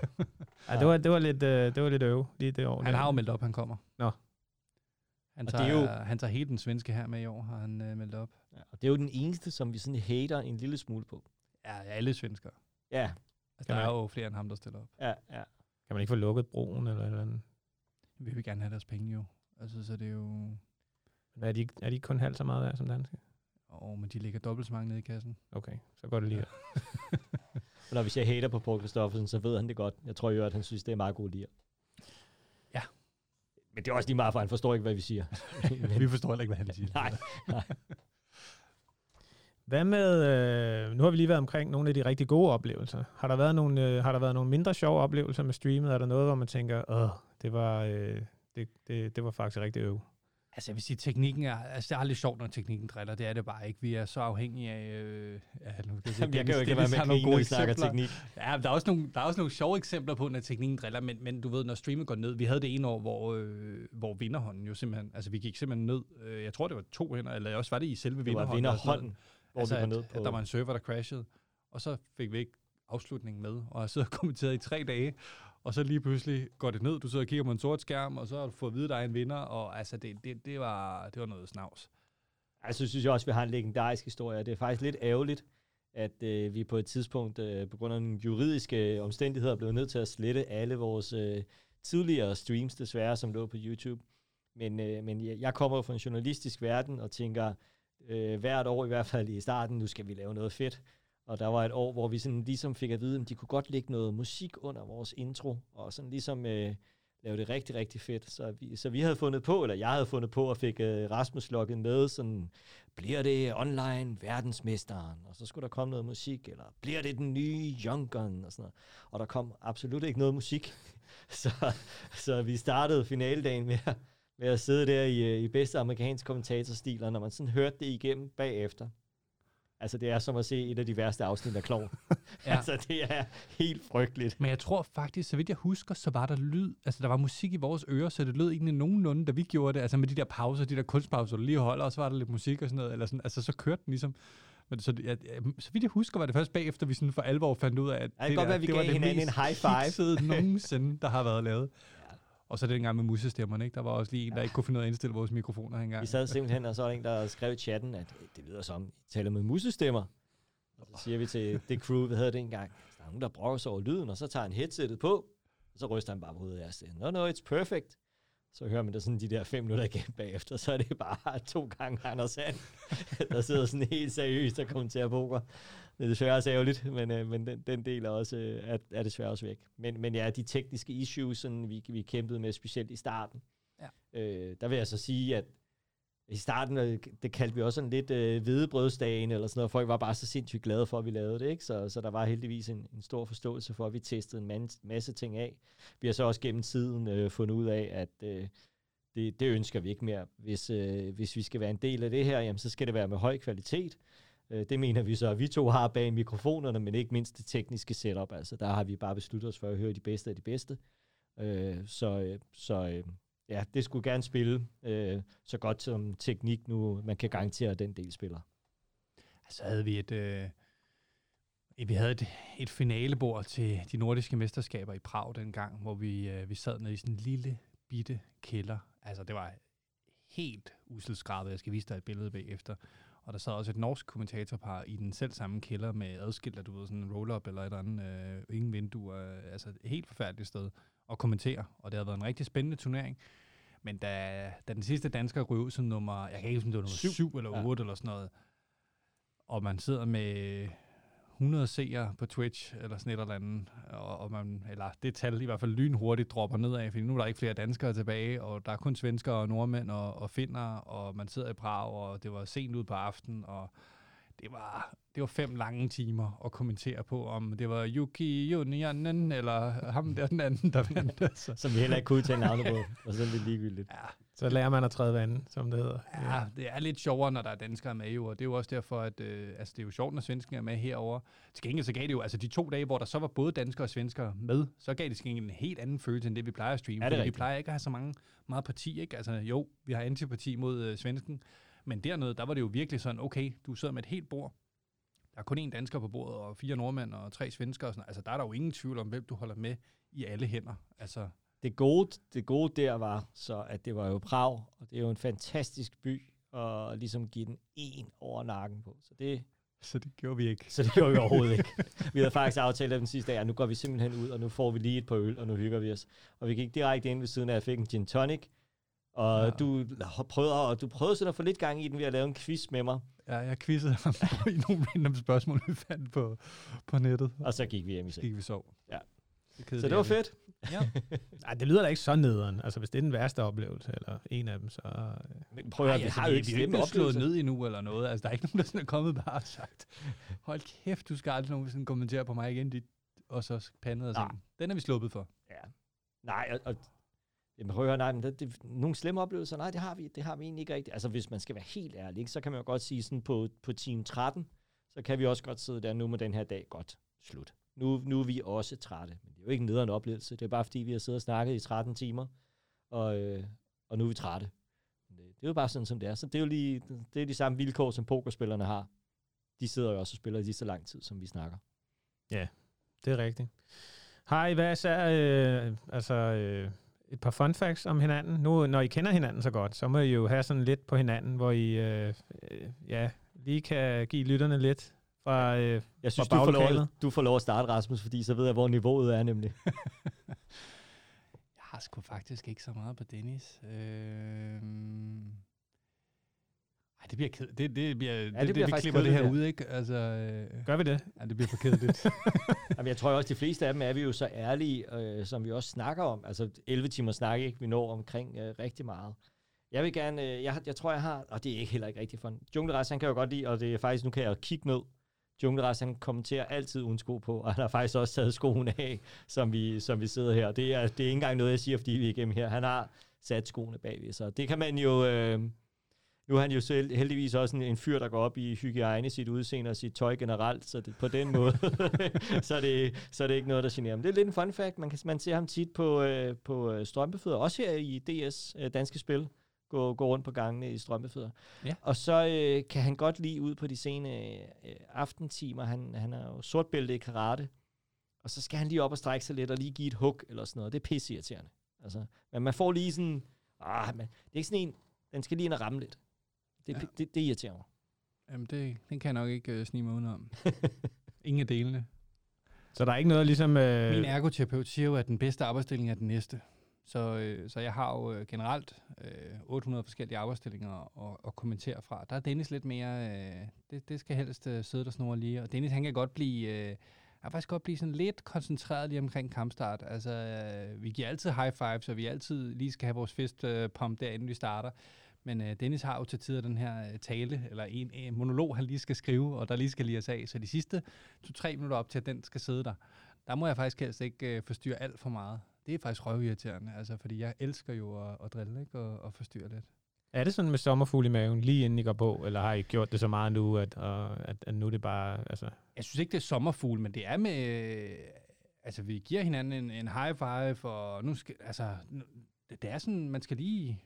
Ja, det var, det var lidt, øh, det var lidt øve lige det år. Han har jo meldt op, han kommer. Nå. Han Og tager, det er jo- han tager hele den svenske her med i år, har han øh, meldt op. ja. Og det er jo den eneste, som vi sådan hater en lille smule på. Ja, alle svensker. Ja, Altså, der er jo flere end ham, der stiller op. ja, ja. Kan man ikke få lukket broen eller eller andet? Vi vil gerne have deres penge jo. Altså, så det er jo... Men Er de, ikke- er de ikke kun halvt så meget værd som danske? Åh, men de ligger dobbelt så mange nede i kassen. Okay, så går det lige. Og når vi siger hater på Paul Christoffersen, så ved han det godt. Jeg tror jo, at han synes, det er meget god lige. Men det er også lige meget, for han forstår ikke, hvad vi siger. Vi forstår heller ikke, hvad han siger. Nej, Hvad med, øh, nu har vi lige været omkring nogle af de rigtig gode oplevelser. Har der været nogle, øh, har der været nogle mindre sjove oplevelser med streamet? Er der noget, hvor man tænker, åh, det var, øh, det, det, det var faktisk rigtig øv? Altså, jeg vil sige, teknikken er... Altså, det er aldrig sjovt, når teknikken driller. Det er det bare ikke. Vi er så afhængige af... Øh, ja, nu kan Jamen, jeg kan jo ikke være med at grine, når vi snakker teknik. Ja, der er, også nogle, der er også nogle sjove eksempler på, når teknikken driller, men, men du ved, når streamet går ned, vi havde det ene år, hvor, øh, hvor vinderhånden jo simpelthen, altså vi gik simpelthen ned, øh, jeg tror det var to hænder, eller også var det i selve Det var vinderhånden. vinderhånden, hvor altså, vi var nede at, på. at der var en server, der crashede, og så fik vi ikke afslutningen med, og jeg sidder og kommenteret i tre dage, og så lige pludselig går det ned, du sidder og kigger på en sort skærm, og så har du fået at vide, at der er en vinder, og altså, det, det, det, var, det var noget snavs. Altså, synes jeg også, at vi har en legendarisk historie. Det er faktisk lidt ærgerligt, at øh, vi på et tidspunkt, øh, på grund af nogle juridiske omstændigheder, blev nødt til at slette alle vores øh, tidligere streams, desværre, som lå på YouTube. Men, øh, men jeg, jeg kommer jo fra en journalistisk verden og tænker, øh, hvert år i hvert fald i starten, nu skal vi lave noget fedt. Og der var et år, hvor vi sådan ligesom fik at vide, at de kunne godt lægge noget musik under vores intro, og sådan ligesom øh, lave det rigtig, rigtig fedt. Så vi, så vi havde fundet på, eller jeg havde fundet på, og fik øh, Rasmus logget med, sådan, bliver det online verdensmesteren, og så skulle der komme noget musik, eller bliver det den nye Young Gun, og sådan noget. Og der kom absolut ikke noget musik. så, så vi startede finaledagen med, at- med at sidde der i, øh, i bedste amerikansk kommentatorstil, og når man sådan hørte det igennem bagefter, altså det er som at se et af de værste afsnit af Klovn. Ja. altså det er helt frygteligt. Men jeg tror faktisk, så vidt jeg husker, så var der lyd, altså der var musik i vores ører, så det lød egentlig nogenlunde, da vi gjorde det, altså med de der pauser, de der kunstpauser, du lige holder, og så var der lidt musik og sådan noget, eller sådan, altså så kørte den ligesom. Men så, jeg, så vidt jeg husker, var det først bagefter, vi sådan for alvor fandt ud af, at Ja, det kan godt være, vi det var gav det hinanden mest en high five. nogensinde, der har været lavet. Ja. Og så det gang med musestemmerne, ikke? Der var også lige en, der ikke kunne finde ud af at indstille vores mikrofoner engang. Vi sad simpelthen, og så var der en, der skrev i chatten, at "Øh, det lyder som, I taler med musestemmer. Og så siger vi til det crew, hvad hedder det engang, der er nogen, der brokker sig over lyden, og så tager han headsettet på, og så ryster han bare på hovedet af os. No, no, it's perfect. Så hører man det sådan de der fem minutter igen bagefter, så er det bare to gange Anders Sand, der sidder sådan helt seriøst og kommenterer poker. Det er desværre også ærgerligt, men, øh, men den, den del er, også, øh, er, er desværre også væk. Men, men ja, de tekniske issues, sådan, vi, vi kæmpede med, specielt i starten, Ja. øh, der vil jeg så sige, at i starten, øh, det kaldte vi også sådan lidt øh, hvedebrødsdagen eller sådan noget. Folk var bare så sindssygt glade for, at vi lavede det, ikke? Så, så der var heldigvis en, en stor forståelse for, at vi testede en man, masse ting af. Vi har så også gennem tiden øh, fundet ud af, at øh, det, det ønsker vi ikke mere. Hvis, øh, hvis vi skal være en del af det her, jamen, så skal det være med høj kvalitet. Øh, det mener vi så, at vi to har bag mikrofonerne, men ikke mindst det tekniske setup. Altså, der har vi bare besluttet os for at høre de bedste af de bedste. Øh, så øh, så øh, ja, det skulle gerne spille øh, så godt som teknik nu, man kan garantere, at den del spiller. Så havde vi et, øh, vi havde et, et finalebord til de nordiske mesterskaber i Prag dengang, hvor vi, øh, vi sad nede i sådan en lille, bitte kælder. Altså, det var helt uselskrabet. Jeg skal vise dig et billede bagefter. Og der sad også et norsk kommentatorpar i den selv samme kælder med adskilt, du ved, sådan en roll-up eller et eller andet, øh, ingen vinduer, øh, altså et helt forfærdeligt sted at kommentere. Og det har været en rigtig spændende turnering. Men da, da den sidste dansker ryger som nummer, jeg kan ikke huske, om det var nummer syv, syv eller otte ja. eller sådan noget, og man sidder med 100 seere på Twitch, eller sådan et eller andet, og, og man, eller det tal i hvert fald lynhurtigt dropper nedad, fordi nu er der ikke flere danskere tilbage, og der er kun svenskere og nordmænd og, og finder, og man sidder i Prag, og det var sent ud på aftenen, og det var, det var fem lange timer at kommentere på, om det var Yuki Junionen, eller ham der den anden, der vandt. Så. Som vi heller ikke kunne udtale navnet på, og så er det ligegyldigt. Ja. Så lærer man at træde vandet, som det hedder. Ja, det er lidt sjovere, når der er danskere med jo, og det er jo også derfor, at øh, altså, det er jo sjovt, når svenskerne er med herover. Til gengæld så gav det jo, altså de to dage, hvor der så var både danskere og svenskere med, så gav det til gengæld en helt anden følelse, end det vi plejer at streame. Ja, det vi plejer ikke at have så mange, meget parti, ikke? Altså jo, vi har antipati mod øh, svensken, men dernede, der var det jo virkelig sådan, okay, du sidder med et helt bord, der er kun én dansker på bordet, og fire nordmænd og tre svensker. Og sådan. Altså, der er der jo ingen tvivl om, hvem du holder med i alle hænder. Altså, det gode, det gode der var så, at det var jo Prag, og det er jo en fantastisk by, og ligesom give den en over nakken på. Så det, så det gjorde vi ikke. Så det gjorde vi overhovedet ikke. Vi havde faktisk aftalt den sidste dag, at nu går vi simpelthen ud, og nu får vi lige et par øl, og nu hygger vi os. Og vi gik direkte ind ved siden af, at jeg fik en gin tonic, og ja. du prøvede, og du prøvede sådan at få lidt gang i den ved at lave en quiz med mig. Ja, jeg quizzede ham i nogle random spørgsmål, vi fandt på, på nettet. Og så gik vi hjem i seng. Så gik vi sov. Ja. Det så det var fedt. Ja. Ej, det lyder da ikke så nederen. Altså, hvis det er den værste oplevelse, eller en af dem, så... Men prøv at høre, har jo ikke, vi ikke slået ned endnu, eller noget. Altså, der er ikke nogen, der sådan er kommet bare og sagt, hold kæft, du skal aldrig nogensinde kommentere på mig igen, dit, og så pandet og sådan. Den er vi sluppet for. Ja. Nej, og, og Jamen prøv at høre, nej, men det, det, nogle slemme oplevelser, nej, det har vi, det har vi egentlig ikke rigtigt. Altså hvis man skal være helt ærlig, ikke, så kan man jo godt sige sådan på, på team 13, så kan vi også godt sidde der nu med den her dag, godt, slut. Nu, nu er vi også trætte, men det er jo ikke en nederen oplevelse, det er bare fordi, vi har siddet og snakket i 13 timer, og, øh, og nu er vi trætte. Det, det er jo bare sådan, som det er. Så det er jo lige, det er de samme vilkår, som pokerspillerne har. De sidder jo også og spiller lige så lang tid, som vi snakker. Ja, det er rigtigt. Har I hvad så, øh, altså, øh, et par fun facts om hinanden. Nu, når I kender hinanden så godt, så må I jo have sådan lidt på hinanden, hvor I øh, øh, ja, lige kan give lytterne lidt fra øh, Jeg synes, fra du, får lov, du får lov at starte, Rasmus, fordi så ved jeg, hvor niveauet er nemlig. jeg har sgu faktisk ikke så meget på Dennis. Øh... Ej, det bliver kedeligt. Det, det bliver, ja, det, det, bliver det, vi klipper det her ja. ud, ikke? Altså, øh, Gør vi det? Ja, det bliver for kedeligt. Jamen, jeg tror også, de fleste af dem er vi jo så ærlige, øh, som vi også snakker om. Altså, 11 timer snak, ikke? Vi når omkring øh, rigtig meget. Jeg vil gerne, øh, jeg, jeg tror, jeg har, og det er ikke heller ikke rigtigt for Jungleras, han kan jo godt lide, og det er faktisk, nu kan jeg kigge ned. Jungleras, han kommenterer altid uden sko på, og han har faktisk også taget skoene af, som vi, som vi sidder her. Det er, det er ikke engang noget, jeg siger, fordi vi er igennem her. Han har sat skoene bagved, så det kan man jo... Øh, nu er han jo selv heldigvis også en, en fyr, der går op i hygiejne, sit udseende og sit tøj generelt, så det, på den måde, så, er det, så er det ikke noget, der generer ham. Det er lidt en fun fact. Man, kan, man ser ham tit på, øh, på øh, strømpefødder, også her i DS øh, Danske Spil, gå, gå rundt på gangene i strømpefødder. Ja. Og så øh, kan han godt lide ud på de sene øh, aftentimer. Han, han er jo sortbælte i karate. Og så skal han lige op og strække sig lidt og lige give et hug eller sådan noget. Det er pisseirriterende. Altså, men man får lige sådan... Ah, man, det er ikke sådan en... Den skal lige ind og ramme lidt. Det, ja. det, det irriterer mig. Jamen, det, det kan jeg nok ikke uh, snige mig udenom. Ingen af delene. Så der er ikke noget ligesom... Øh... Min ergoterapeut siger jo, at den bedste arbejdsdeling er den næste. Så, øh, så jeg har jo øh, generelt øh, 800 forskellige arbejdsstillinger at, at kommentere fra. Der er Dennis lidt mere... Øh, det, det skal helst øh, sidde der snor lige. Og Dennis, han kan godt blive... Øh, han faktisk godt blive sådan lidt koncentreret lige omkring kampstart. Altså, øh, vi giver altid high fives, og vi altid lige skal have vores fist øh, pump derinde, vi starter. Men øh, Dennis har jo til tider den her øh, tale, eller en øh, monolog, han lige skal skrive, og der lige skal lige af. Så de sidste to-tre minutter op til, at den skal sidde der, der må jeg faktisk helst ikke øh, forstyrre alt for meget. Det er faktisk røvirriterende, altså, fordi jeg elsker jo at, at drille ikke? Og, og forstyrre lidt. Er det sådan med sommerfugl i maven, lige inden I går på, eller har I gjort det så meget nu, at, og, at, at nu er det bare... Altså... Jeg synes ikke, det er sommerfugl, men det er med... Øh, altså, vi giver hinanden en, en high five, og nu skal... Altså, det er sådan, man skal lige...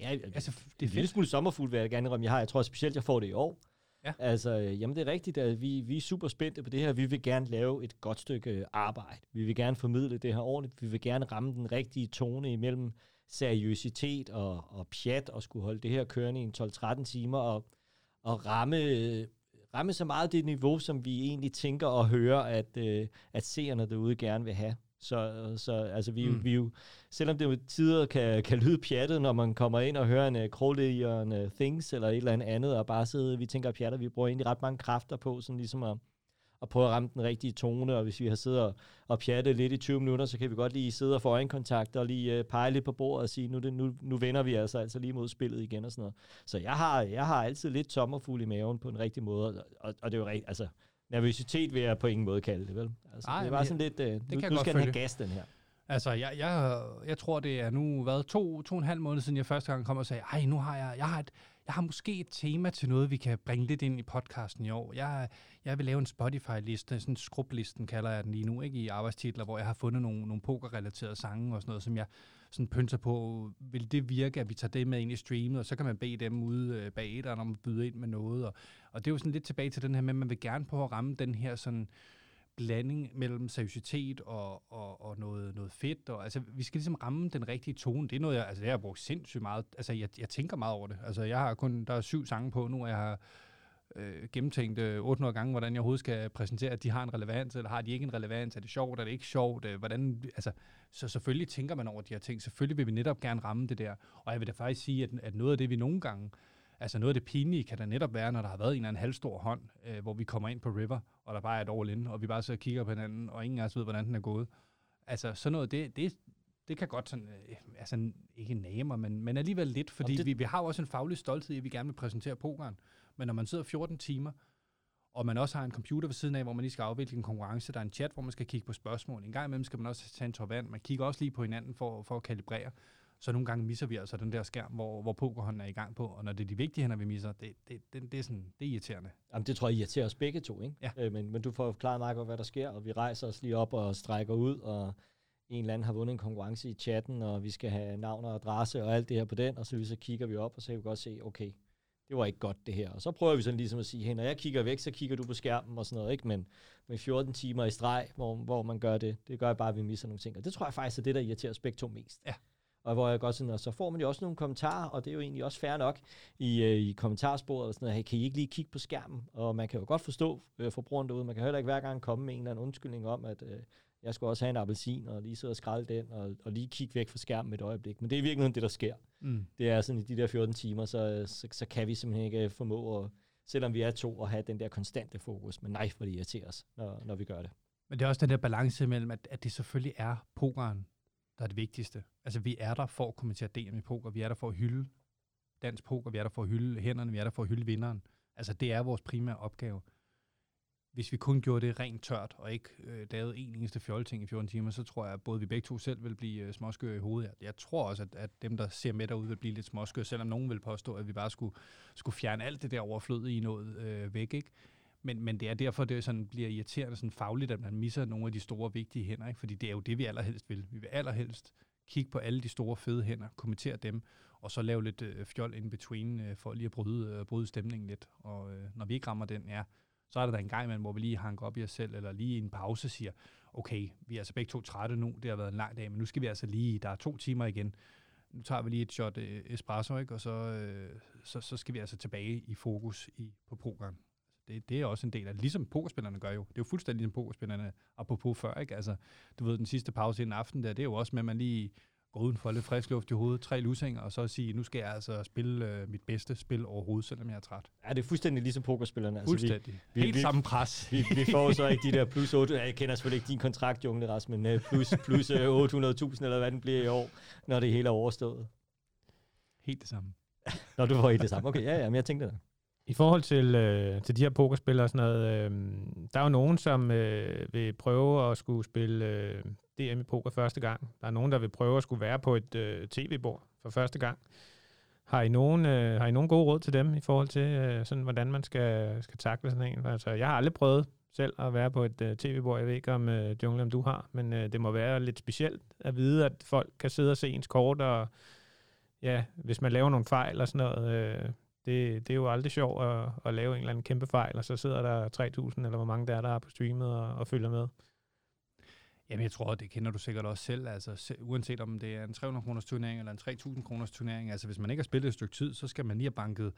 Ja, altså, det er en lille smule sommerfugl, vil jeg gerne indrømme, jeg har. Jeg tror specielt, jeg får det i år. Ja. Altså, øh, jamen det er rigtigt, at vi, vi er super spændte på det her. Vi vil gerne lave et godt stykke øh, arbejde. Vi vil gerne formidle det her ordentligt. Vi vil gerne ramme den rigtige tone imellem seriøsitet og, og pjat og skulle holde det her kørende i en 12-13 timer og, og ramme, øh, ramme så meget det niveau, som vi egentlig tænker og hører, at, at seerne derude gerne vil have. Så, så altså, vi, mm. vi jo, selvom det jo tider kan, kan lyde pjattet, når man kommer ind og hører en uh, Crowley en uh, Things eller et eller andet og bare sidde, vi tænker pjatter, vi bruger egentlig ret mange kræfter på, sådan ligesom at, at prøve at ramme den rigtige tone, og hvis vi har siddet og, og pjattet lidt i 20 minutter, så kan vi godt lige sidde og få øjenkontakt og lige uh, pege lidt på bordet og sige, nu, det, nu, nu vender vi altså, altså lige mod spillet igen og sådan noget. Så jeg har, jeg har altid lidt sommerfugl i maven på en rigtig måde, og, og det er jo rigtigt, altså nervøsitet vil jeg på ingen måde kalde det, vel? Altså, Ej, det var sådan lidt, uh, det nu, kan nu skal den have gas, den her. Altså, jeg, jeg, jeg tror, det er nu været to, to og en halv måned siden, jeg første gang kom og sagde, ej, nu har jeg, jeg har, et, jeg har måske et tema til noget, vi kan bringe lidt ind i podcasten i år. Jeg, jeg vil lave en Spotify-liste, sådan en skrublisten kalder jeg den lige nu, ikke i arbejdstitler, hvor jeg har fundet nogle, nogle poker-relaterede sange og sådan noget, som jeg sådan pynser på, vil det virke, at vi tager det med ind i streamet, og så kan man bede dem ude øh, bag æderen om at byde ind med noget. Og, og det er jo sådan lidt tilbage til den her med, at man vil gerne på at ramme den her sådan blanding mellem seriøsitet og, og, og noget, noget fedt. Og, altså, vi skal ligesom ramme den rigtige tone. Det er noget, jeg, altså, jeg har brugt sindssygt meget. Altså, jeg, jeg tænker meget over det. Altså, jeg har kun, der er syv sange på nu, og jeg har øh, gennemtænkt øh, 800 gange, hvordan jeg overhovedet skal præsentere, at de har en relevans, eller har de ikke en relevans, er det sjovt, er det ikke sjovt, øh, hvordan, altså, så selvfølgelig tænker man over de her ting, selvfølgelig vil vi netop gerne ramme det der, og jeg vil da faktisk sige, at, at noget af det, vi nogle gange, altså noget af det pinlige, kan der netop være, når der har været en eller anden halvstor hånd, øh, hvor vi kommer ind på River, og der bare er et all in, og vi bare så kigger på hinanden, og ingen af os ved, hvordan den er gået. Altså sådan noget, det, det, det kan godt sådan, øh, altså ikke name men, men alligevel lidt, fordi det... vi, vi har jo også en faglig stolthed i, at vi gerne vil præsentere pokeren. Men når man sidder 14 timer, og man også har en computer ved siden af, hvor man lige skal afvikle en konkurrence, der er en chat, hvor man skal kigge på spørgsmål. En gang imellem skal man også tage en tår vand. Man kigger også lige på hinanden for, for at kalibrere. Så nogle gange misser vi altså den der skærm, hvor, hvor pokerhånden er i gang på. Og når det er de vigtige hænder, vi misser, det, det, det, det, er, sådan, det er irriterende. Jamen, det tror jeg irriterer os begge to, ikke? Ja. Øh, men, men du får forklaret meget godt, hvad der sker, og vi rejser os lige op og strækker ud, og en eller anden har vundet en konkurrence i chatten, og vi skal have navn og adresse og alt det her på den, og så, så kigger vi op, og så kan vi godt se, okay, det var ikke godt det her. Og så prøver vi sådan ligesom at sige, hey, når jeg kigger væk, så kigger du på skærmen og sådan noget, ikke? Men med 14 timer i streg, hvor, hvor man gør det, det gør bare, at vi misser nogle ting. Og det tror jeg faktisk er det, der irriterer to mest. Ja. Og hvor jeg godt sådan, og så får man jo også nogle kommentarer, og det er jo egentlig også fair nok i, øh, i kommentarsporet, og sådan noget, hey, kan I ikke lige kigge på skærmen? Og man kan jo godt forstå øh, forbrugeren derude, man kan heller ikke hver gang komme med en eller anden undskyldning om, at øh, jeg skulle også have en appelsin, og lige sidde og skralde den, og, og lige kigge væk fra skærmen et øjeblik. Men det er virkelig det, der sker. Mm. Det er sådan, i de der 14 timer, så, så, så kan vi simpelthen ikke formå at, selvom vi er to, at have den der konstante fokus. Men nej, for det irriterer os, når, når vi gør det. Men det er også den der balance mellem, at, at det selvfølgelig er pokeren, der er det vigtigste. Altså, vi er der for at kommentere DM i poker. Vi er der for at hylde dansk poker. Vi er der for at hylde hænderne. Vi er der for at hylde vinderen. Altså, det er vores primære opgave hvis vi kun gjorde det rent tørt, og ikke øh, lavede en eneste fjolting i 14 timer, så tror jeg, at både vi begge to selv vil blive øh, småskøre i hovedet. Jeg tror også, at, at dem, der ser med derude, vil blive lidt småskøre, selvom nogen vil påstå, at vi bare skulle, skulle fjerne alt det der overflødige i noget øh, væk. Ikke? Men, men det er derfor, det sådan bliver irriterende sådan fagligt, at man misser nogle af de store, vigtige hænder. Ikke? Fordi det er jo det, vi allerhelst vil. Vi vil allerhelst kigge på alle de store, fede hænder, kommentere dem, og så lave lidt øh, fjol in between, øh, for lige at bryde, øh, bryde stemningen lidt. Og øh, når vi ikke rammer den, ja, så er der da en gang imellem, hvor vi lige hanker op i os selv, eller lige i en pause siger, okay, vi er altså begge to trætte nu, det har været en lang dag, men nu skal vi altså lige, der er to timer igen, nu tager vi lige et shot øh, espresso, ikke? og så, øh, så, så skal vi altså tilbage i fokus i, på pokeren. Altså, det, det er også en del af det, ligesom pokerspillerne gør jo. Det er jo fuldstændig ligesom pokerspillerne, apropos før, ikke? Altså, du ved, den sidste pause i en aften der, det er jo også med, at man lige gå uden for lidt frisk luft i hovedet, tre lusinger, og så sige, nu skal jeg altså spille øh, mit bedste spil overhovedet, selvom jeg er træt. Ja, det er fuldstændig ligesom pokerspillerne. Fuldstændig. Altså, vi, Helt vi, samme pres. Vi, vi får så ikke de der plus 8, jeg kender selvfølgelig ikke din kontrakt, Jungle Ras, men øh, plus, plus 800.000 øh, eller hvad den bliver i år, når det hele er overstået. Helt det samme. Når du var i det samme. Okay, ja, ja, men jeg tænkte det. I forhold til, øh, til de her pokerspillere og sådan noget, øh, der er jo nogen, som øh, vil prøve at skulle spille øh, DM i poker første gang. Der er nogen, der vil prøve at skulle være på et øh, tv-bord for første gang. Har I, nogen, øh, har I nogen gode råd til dem i forhold til, øh, sådan, hvordan man skal, skal takle sådan en? Altså, jeg har aldrig prøvet selv at være på et øh, tv-bord. Jeg ved ikke, om øh, Jungle, om du har, men øh, det må være lidt specielt at vide, at folk kan sidde og se ens kort, og ja, hvis man laver nogle fejl og sådan noget, øh, det, det er jo aldrig sjovt at, at lave en eller anden kæmpe fejl, og så sidder der 3.000, eller hvor mange der er, der er på streamet og, og følger med. Jamen, jeg tror, det kender du sikkert også selv. Altså, se, uanset om det er en 300 kroners turnering eller en 3.000 kroners turnering. Altså, hvis man ikke har spillet et stykke tid, så skal man lige have banket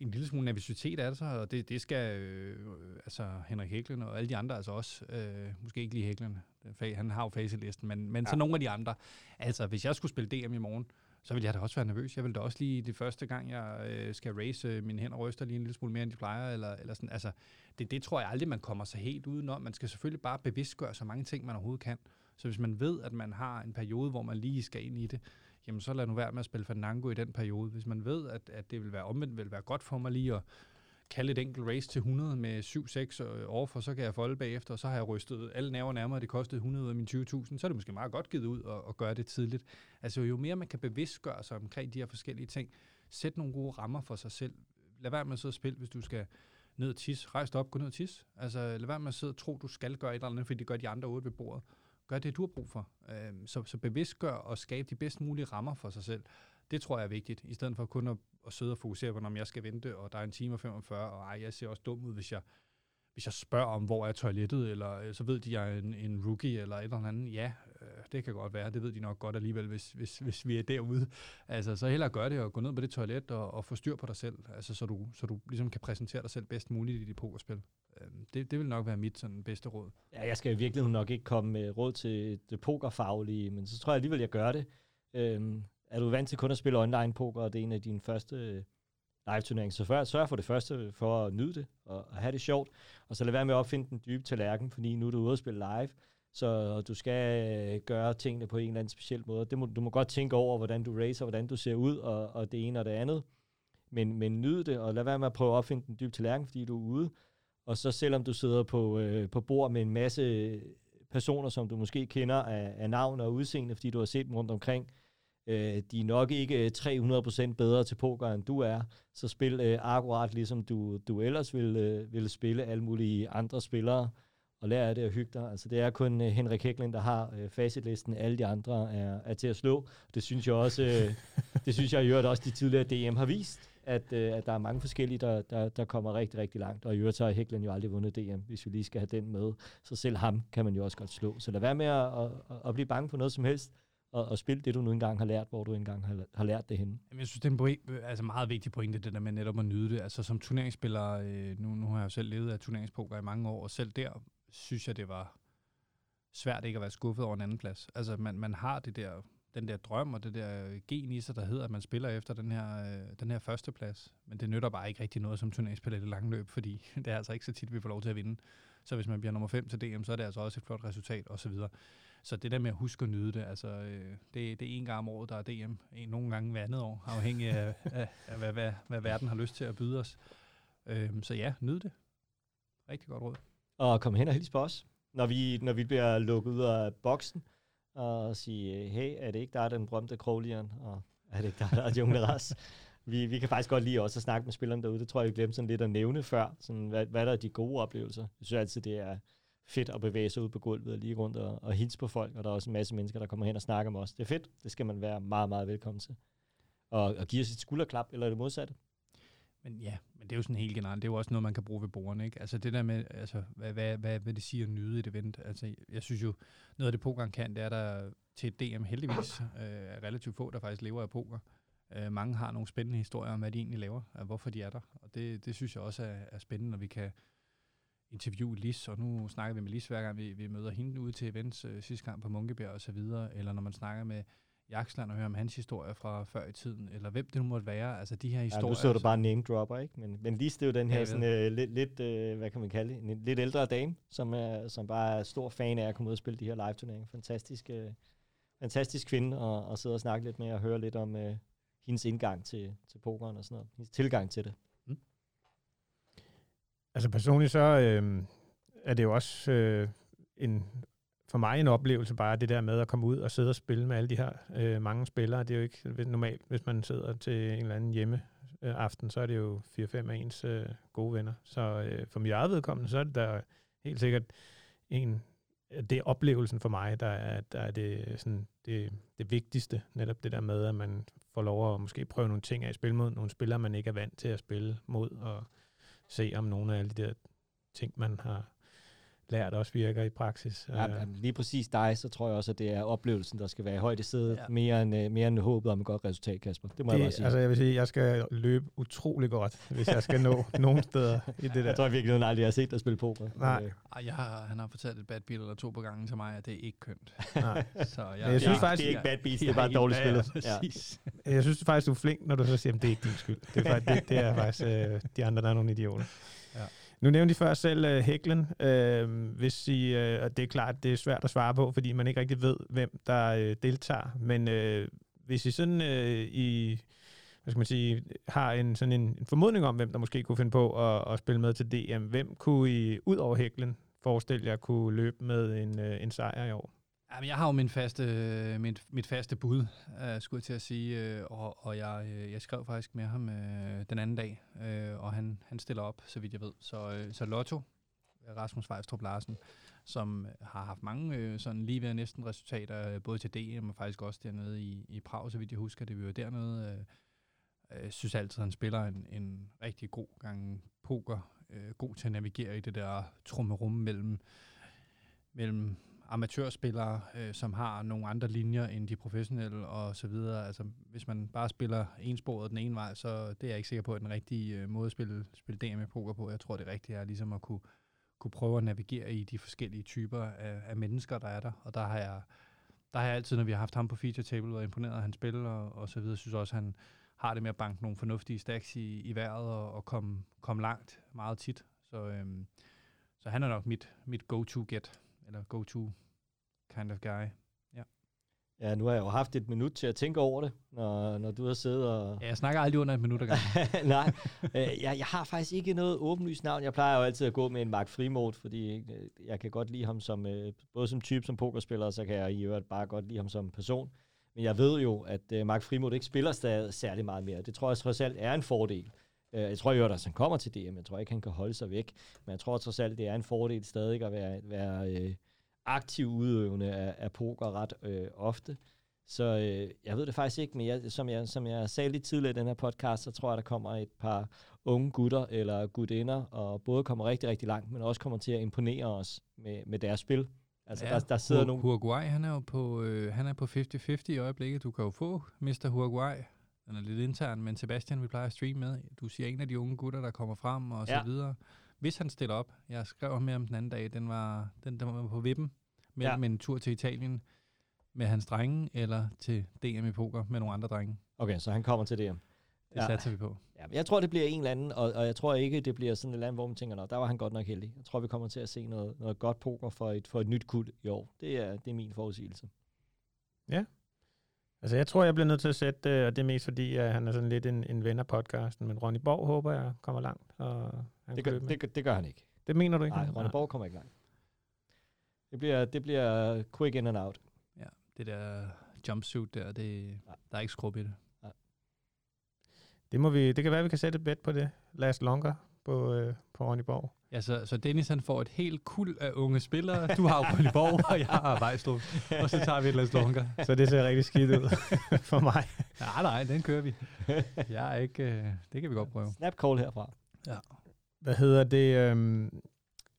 en lille smule nervøsitet af sig, og det, det skal øh, altså Henrik Hæklen og alle de andre altså også, øh, måske ikke lige Hæklen, han har jo facelisten, men, men ja. så nogle af de andre. Altså, hvis jeg skulle spille DM i morgen, så vil jeg da også være nervøs. Jeg vil da også lige det første gang, jeg øh, skal race, øh, mine hænder ryster lige en lille smule mere, end de plejer. Eller, eller sådan. Altså, det, det tror jeg aldrig, man kommer sig helt udenom. Man skal selvfølgelig bare bevidstgøre så mange ting, man overhovedet kan. Så hvis man ved, at man har en periode, hvor man lige skal ind i det, jamen så lad nu være med at spille Fandango i den periode. Hvis man ved, at, at det vil være omvendt, vil være godt for mig lige at kalde et enkelt race til 100 med 7-6 øh, over, for så kan jeg folde bagefter, og så har jeg rystet alle nerver nærmere, det kostede 100 ud af mine 20.000, så er det måske meget godt givet ud at, at gøre det tidligt. Altså jo mere man kan bevidstgøre sig omkring de her forskellige ting, sæt nogle gode rammer for sig selv. Lad være med at sidde og spille, hvis du skal ned og tis. Rejs dig op, gå ned og tis. Altså lad være med at sidde og tro, du skal gøre et eller andet, fordi det gør de andre otte ved bordet. Gør det, du har brug for. Øhm, så, så bevidstgør og skabe de bedst mulige rammer for sig selv. Det tror jeg er vigtigt, i stedet for kun at, at sidde og fokusere på, om jeg skal vente, og der er en time og 45, og ej, jeg ser også dum ud, hvis jeg, hvis jeg spørger om, hvor er toilettet, eller øh, så ved de, jeg er en, en rookie, eller et eller andet. Ja, øh, det kan godt være, det ved de nok godt alligevel, hvis, hvis, hvis vi er derude. Altså, så hellere gøre det og gå ned på det toilet og, og få styr på dig selv, altså, så, du, så du ligesom kan præsentere dig selv bedst muligt i dit pokerspil. Øhm, det, det vil nok være mit sådan, bedste råd. Ja, jeg skal i virkeligheden nok ikke komme med råd til det pokerfaglige, men så tror jeg alligevel, jeg gør det. Øhm, er du vant til kun at spille online poker, og det er en af dine første øh, live-turneringer, så før, sørg for det første for at nyde det og, og have det sjovt, og så lad være med at opfinde den dybe tallerken, fordi nu er du ude at spille live, så du skal øh, gøre tingene på en eller anden speciel måde. Det må, du må godt tænke over, hvordan du racer, hvordan du ser ud, og, og det ene og det andet, men, men nyd det, og lad være med at prøve at opfinde den dybe tallerken, fordi du er ude, og så selvom du sidder på, øh, på bord med en masse personer, som du måske kender af, af navn og udseende, fordi du har set dem rundt omkring, øh, de er nok ikke 300% bedre til poker, end du er, så spil øh, akkurat ligesom du, du ellers ville, øh, ville spille alle mulige andre spillere, og lær af det og hygge dig. Altså, det er kun øh, Henrik Hækling, der har øh, facitlisten. Alle de andre er, er til at slå. Det synes jeg også, øh, det synes jeg i øvrigt også, de tidligere DM har vist at, øh, at der er mange forskellige, der, der, der kommer rigtig, rigtig langt. Og i øvrigt så har Hæklen jo aldrig vundet DM, hvis vi lige skal have den med. Så selv ham kan man jo også godt slå. Så lad være med at, at, at blive bange for noget som helst, og, og spil det, du nu engang har lært, hvor du engang har, har lært det henne. Jamen, jeg synes, det er en point, altså meget vigtig pointe, det der med netop at nyde det. Altså som turneringsspiller, øh, nu, nu har jeg jo selv levet af turneringspoker i mange år, og selv der synes jeg, det var svært ikke at være skuffet over en anden plads. Altså man, man har det der den der drøm og det der gen i sig, der hedder, at man spiller efter den her, øh, den her første plads. Men det nytter bare ikke rigtig noget som turneringsspiller i det lange løb, fordi det er altså ikke så tit, vi får lov til at vinde. Så hvis man bliver nummer 5 til DM, så er det altså også et flot resultat osv. Så, så det der med at huske at nyde det, altså øh, det, det er en gang om året, der er DM. En, nogle gange hver andet år, afhængig af, af, af hvad, hvad, hvad verden har lyst til at byde os. Øh, så ja, nyd det. Rigtig godt råd. Og kom hen og hilse på os, når vi, når vi bliver lukket ud af boksen og sige, hey, er det ikke dig, den berømte Kroglian? Og er det ikke dig, der er Jungle Ras? vi, vi kan faktisk godt lide også at snakke med spillerne derude. Det tror jeg, vi glemte sådan lidt at nævne før. Sådan, hvad, hvad der er de gode oplevelser? Jeg synes altid, det er fedt at bevæge sig ud på gulvet og lige rundt og, og hilse på folk. Og der er også en masse mennesker, der kommer hen og snakker med os. Det er fedt. Det skal man være meget, meget velkommen til. Og, og give os et skulderklap, eller det modsatte. Men ja, men det er jo sådan helt generelt. Det er jo også noget, man kan bruge ved bordene, ikke? Altså det der med, altså, hvad, hvad, hvad, hvad det siger at nyde et event. Altså, jeg synes jo, noget af det pokeren kan, det er der til et DM heldigvis øh, er relativt få, der faktisk lever af poker. Øh, mange har nogle spændende historier om, hvad de egentlig laver, og hvorfor de er der. Og det, det synes jeg også er, er spændende, når vi kan interviewe Lis, og nu snakker vi med Lis hver gang vi, vi møder hende ude til events øh, sidste gang på Munkebjerg og så videre, eller når man snakker med Jaksland og høre om hans historie fra før i tiden, eller hvem det nu måtte være. Altså de her historier. Ja, nu så du bare name dropper, ikke? Men, men lige det jo den her sådan, øh, lidt, lidt øh, hvad kan man kalde det, en lidt ældre dame, som, er, som bare er stor fan af at komme ud og spille de her live-turneringer. Fantastisk, øh, fantastisk kvinde at, at sidde og snakke lidt med og høre lidt om øh, hendes indgang til, til pokeren og sådan noget. Hendes tilgang til det. Altså personligt så øh, er det jo også øh, en, for mig en oplevelse bare det der med at komme ud og sidde og spille med alle de her øh, mange spillere. Det er jo ikke normalt, hvis man sidder til en eller anden hjemme øh, aften, så er det jo 4-5 af ens øh, gode venner. Så øh, for mit eget vedkommende, så er det der helt sikkert en, det er oplevelsen for mig, der er, der er det, sådan, det, det vigtigste. Netop det der med, at man får lov at måske prøve nogle ting af i spil mod nogle spillere, man ikke er vant til at spille mod, og se om nogle af alle de der ting, man har lært også virker i praksis. Ja, Øh, lige præcis dig, så tror jeg også, at det er oplevelsen, der skal være i højde sædet, Ja. mere, end, øh, mere end håbet om et godt resultat, Kasper. Det må jeg bare det, sige. altså jeg vil sige, jeg skal løbe utrolig godt, hvis jeg skal nå nogen steder i det jeg der. tror virkelig, at jeg aldrig har set dig spille poker. Nej. Øh, Ej, jeg har, han har fortalt et bad beat eller to på gangen til mig, at det er ikke kønt. Nej. Så jeg, Men jeg synes det, faktisk- det er ikke bad beats, det jeg er bare dårligt ja, spillet. Ja. præcis. Jeg synes faktisk, du er flink, når du så siger, at det er ikke din skyld. Det er, faktisk, det, det er faktisk øh, de andre, der er nogle idioter. Nu nævnte I før selv uh, Hæklen. Øh, hvis I, øh, og det er klart, det er svært at svare på, fordi man ikke rigtig ved, hvem der øh, deltager. Men øh, hvis I sådan øh, i, hvad skal man sige, har en, sådan en, en formodning om, hvem der måske kunne finde på at, at spille med til DM, hvem kunne I, ud over Hæklen, forestille jer kunne løbe med en, øh, en sejr i år? Jamen, jeg har jo min faste, øh, mit, mit faste bud, uh, skulle jeg til at sige, uh, og, og jeg, uh, jeg skrev faktisk med ham uh, den anden dag, uh, og han, han stiller op, så vidt jeg ved. Så, uh, så Lotto, Rasmus Vejstrup Larsen, som har haft mange sådan lige ved næsten resultater, både til DM og faktisk også dernede i, i Prag, så vidt jeg husker, det vi var dernede. Uh, jeg synes altid, at han spiller en, en rigtig god gang poker, god til at navigere i det der trummerum mellem, mellem amatørspillere, øh, som har nogle andre linjer end de professionelle og så videre. Altså, hvis man bare spiller ensporet den ene vej, så det er jeg ikke sikker på, at den rigtige øh, måde at spille, spille DM i poker på. Jeg tror, det rigtige er ligesom at kunne, kunne prøve at navigere i de forskellige typer af, af mennesker, der er der. Og der har jeg, der har jeg altid, når vi har haft ham på feature table, været imponeret af hans spil og, og så videre. Jeg synes også, han har det med at banke nogle fornuftige stacks i, i vejret og, og komme, komme langt meget tit. Så, øhm, så han er nok mit, mit go-to-get, eller go-to kind of guy. Ja, nu har jeg jo haft et minut til at tænke over det, når, når du har siddet og... Ja, jeg snakker aldrig under et minut ad gangen. Nej, øh, jeg, jeg har faktisk ikke noget åbenlyst navn. Jeg plejer jo altid at gå med en Mark Frimod, fordi øh, jeg kan godt lide ham som, øh, både som type, som pokerspiller, og så kan jeg i øvrigt bare godt lide ham som person. Men jeg ved jo, at øh, Mark Frimod ikke spiller stadig særlig meget mere. Det tror jeg trods alt er en fordel. Øh, jeg tror jo, at han kommer til DM. Jeg tror ikke, han kan holde sig væk. Men jeg tror trods alt, det er en fordel stadig at være, være øh, aktiv udøvende af, af poker ret øh, ofte. Så øh, jeg ved det faktisk ikke, men jeg, som, jeg, som jeg sagde lidt tidligere i den her podcast, så tror jeg, der kommer et par unge gutter eller gutinder, og både kommer rigtig, rigtig langt, men også kommer til at imponere os med, med deres spil. Altså, ja, der, der sidder Hu- nogle... Uruguay, han er jo på, øh, han er på 50-50 i øjeblikket. Du kan jo få Mr. Uruguay. Den er lidt intern, men Sebastian, vi plejer at streame med. Du siger en af de unge gutter, der kommer frem og Ja. så videre. Hvis han stiller op, jeg skrev med ham den anden dag, den var, den, den var på vippen mellem ja. en tur til Italien med hans drenge, eller til DM i poker med nogle andre drenge. Okay, så han kommer til DM. Det ja. satser vi på. Ja, men jeg tror, det bliver en eller anden, og, og jeg tror ikke, det bliver sådan et andet, hvor man tænker, Nå, der var han godt nok heldig. Jeg tror, vi kommer til at se noget, noget godt poker for et, for et nyt kul i år. Det er, det er min forudsigelse. Altså, jeg tror, jeg bliver nødt til at sætte, øh, og det er mest fordi, at han er sådan lidt en, en ven af podcasten, men Ronny Borg håber jeg kommer langt. Og han Det gør, det, gør- det gør han ikke. det mener du ikke? Nej, Ronny Borg kommer ikke langt. Det bliver, det bliver quick in and out. Det der jumpsuit der, det, der er ikke skrub i det. Det, må vi, det kan være, at vi kan sætte et bet på det. Last longer på, øh, på Ronny Borg. Ja, så, så Dennis han får et helt kuld af unge spillere. Du har jo Bolleborg, og jeg har Vejstrup. Og så tager vi et Las Lunker. Så det ser rigtig skidt ud for mig. Nej, nej, den kører vi. Jeg er ikke... Øh, det kan vi godt prøve. Snap call herfra. Hvad hedder det? øhm,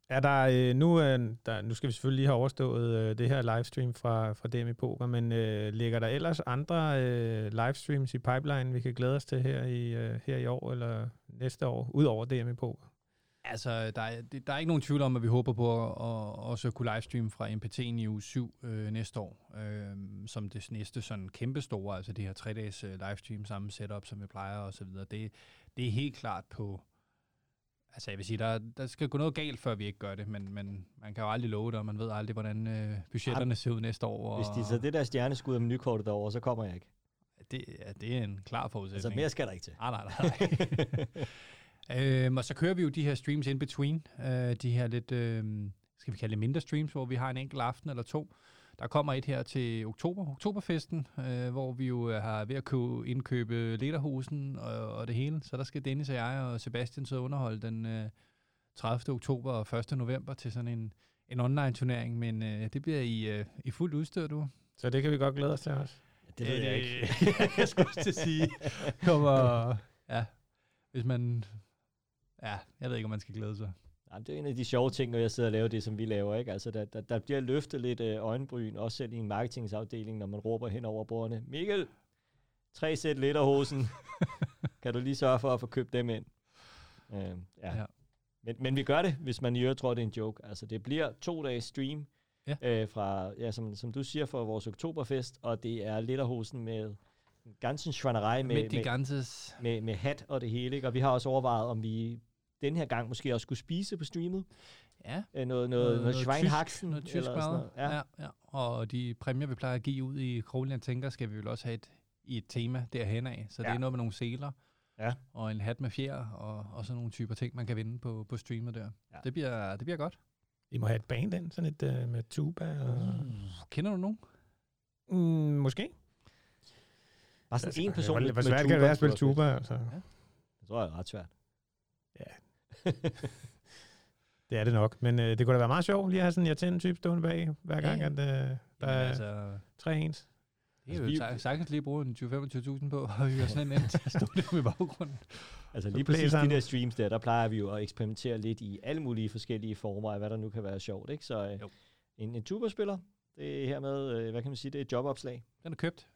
er der, øh, nu, øh, der, nu skal vi selvfølgelig lige have overstået øh, det her livestream fra, fra DM i Poker, men øh, ligger der ellers andre øh, livestreams i pipeline, vi kan glæde os til her i, øh, her i år eller næste år, ud over DM i Poker? Altså, der er, der er ikke nogen tvivl om, at vi håber på at, at også kunne livestream fra MPT'en i uge 7 øh, næste år, øh, som det næste sådan kæmpe store, altså det her tre dages øh, livestream, samme setup, som vi plejer og så videre. Det, det er helt klart på, altså jeg vil sige, der, der skal gå noget galt, før vi ikke gør det, men, men man kan jo aldrig love det, og man ved aldrig, hvordan øh, budgetterne ser ud næste år. Og, Hvis de så det der stjerneskud af menukortet derovre, så kommer jeg ikke. Det, ja, det er en klar forudsætning. Altså mere skal der ikke til. Nej, nej, nej. øhm, og så kører vi jo de her streams in between. Øh, de her lidt, øh, skal vi kalde det mindre streams, hvor vi har en enkelt aften eller to. Der kommer et her til oktober, oktoberfesten, øh, hvor vi jo har ved at købe, indkøbe lederhusen og, og det hele. Så der skal Dennis og jeg og Sebastian så underholde den øh, 30. oktober og 1. november til sådan en, en online-turnering. Men øh, det bliver i, øh, i fuldt udstyr, du. Så det kan vi godt glæde os til også. Det ved jeg ikke. jeg skulle til at sige, kommer, ja, hvis man, ja, jeg ved ikke, om man skal glæde sig. Jamen, det er en af de sjove ting, når jeg sidder og laver det, som vi laver. Ikke? Altså, der, der, der bliver løftet lidt øh, øjenbryn, også selv i en marketingsafdeling, når man råber hen over bordene. Mikkel, tre sæt letterhosen. kan du lige sørge for at få købt dem ind? Øh, ja. Ja. ja. Men, men vi gør det, hvis man i øvrigt tror, det er en joke. Altså, det bliver to dages stream, Ja. øh, fra, ja, som, som du siger, for vores oktoberfest, og det er letterhosen med en ganske schwannerei med, Med med, med, med hat og det hele. Ikke? Og vi har også overvejet, om vi den her gang måske også skulle spise på streamet. ja, Øh, noget, noget, noget, Schweinhaxen. noget tysk eller sådan noget. Ja. Ja, ja. Og de præmier, vi plejer at give ud i Krogland Tænker, skal vi vel også have et, i et tema derhen af. Så det Ja. er noget med nogle seler, Ja. og en hat med fjer, og, og sådan nogle typer ting, man kan vinde på, på streamet der. Ja. Det, bliver, det bliver godt. I må have et band ind, sådan et uh, med tuba og... Kender du nogen? Mm, måske. Bare sådan en person Hvor, med, hvor med svært kan det være at spille tuba, altså. fedt. Det tror jeg er ret svært. Det er det nok. Men øh, det kunne da være meget sjovt lige at have sådan en irriterende type stående bag, hver gang, Ja. at øh, der Jamen, er altså, tre ens. det er jo Altså, altså, sagtens lige bruge en 20-25.000 på, og vi har sådan en til at stå der med baggrunden. Altså Så lige præcis de der streams der, der plejer vi jo at eksperimentere lidt i alle mulige forskellige former af, hvad der nu kan være sjovt. Ikke? Så øh, Jo. en, en tuberspiller, det er hermed, øh, hvad kan man sige, det er et jobopslag. Den er købt.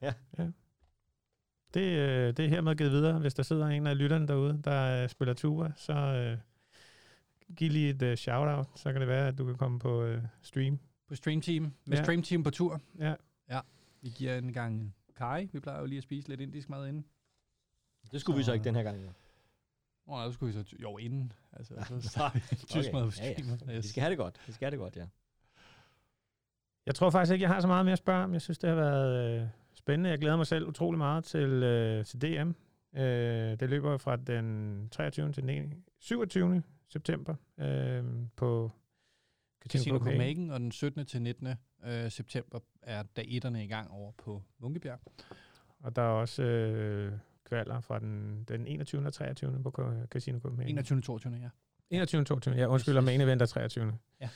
Det, øh, det er hermed givet videre, hvis der sidder en af lytterne derude, der øh, spiller tuba, så øh, giv lige et øh, shout-out, så kan det være, at du kan komme på øh, stream. På Stream Team. Med Ja. Stream Team på tur. Ja. Vi giver en gang kaj. Vi plejer jo lige at spise lidt indisk mad inden. Det skulle vi så Så- ikke den her gang. Jo. Åh, oh, så skulle vi så... Jo, inden. Altså, så Nå, starter vi tysk okay. mad på Ja, ja. streamet. Vi skal have det godt. Vi skal have det godt, ja. Jeg tror faktisk ikke, jeg har så meget mere at spørge om. Jeg synes, det har været øh, spændende. Jeg glæder mig selv utrolig meget til, øh, til DM. Øh, det løber fra den 23. til den 27. september øh, på Casino. Copenhagen, og den 17. til 19. Øh, september er dag etterne i gang over på Munkebjerg. Og der er også øh, kvalder fra den, den 21. og 23. på Casino Copenhagen. 21. 22. ja. 21. og 22. Ja, undskyld, og main event er 23. Ja.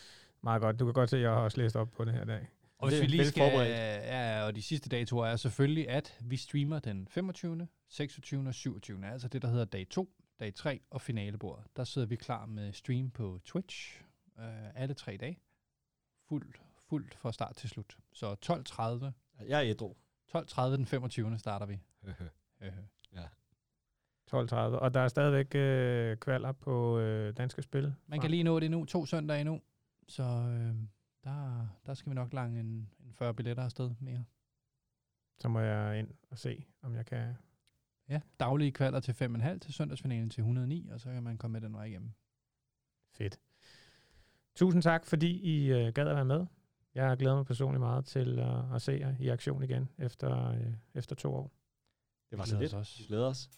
Meget godt. Du kan godt se, at jeg har også læst op på det her dag. Og hvis vi lige skal... Ja, og de sidste datoer er selvfølgelig, at vi streamer den 25., 26. og 27. Altså det, der hedder dag 2, dag 3 og finalebordet. Der sidder vi klar med stream på Twitch øh, alle tre dage. Fuldt, fuldt fra start til slut. Så 12.30 Jeg er ædru. 12.30 den 25. starter vi. Øh, 12.30. Og der er stadigvæk øh, kvalder på øh, Danske Spil. Man kan lige nå det nu, to søndage endnu. Så øh, der, der skal vi nok lange en, en 40 billetter afsted mere. Så må jeg ind og se, om jeg kan... Ja, daglige kvalder til 5,5 til søndagsfinalen til 109, og så kan man komme med den vej igennem. Fedt. Tusind tak, fordi I øh, gad at være med. Jeg glæder mig personligt meget til øh, at se jer i aktion igen efter, øh, efter to år. Det var så lidt. os. Vi glæder os.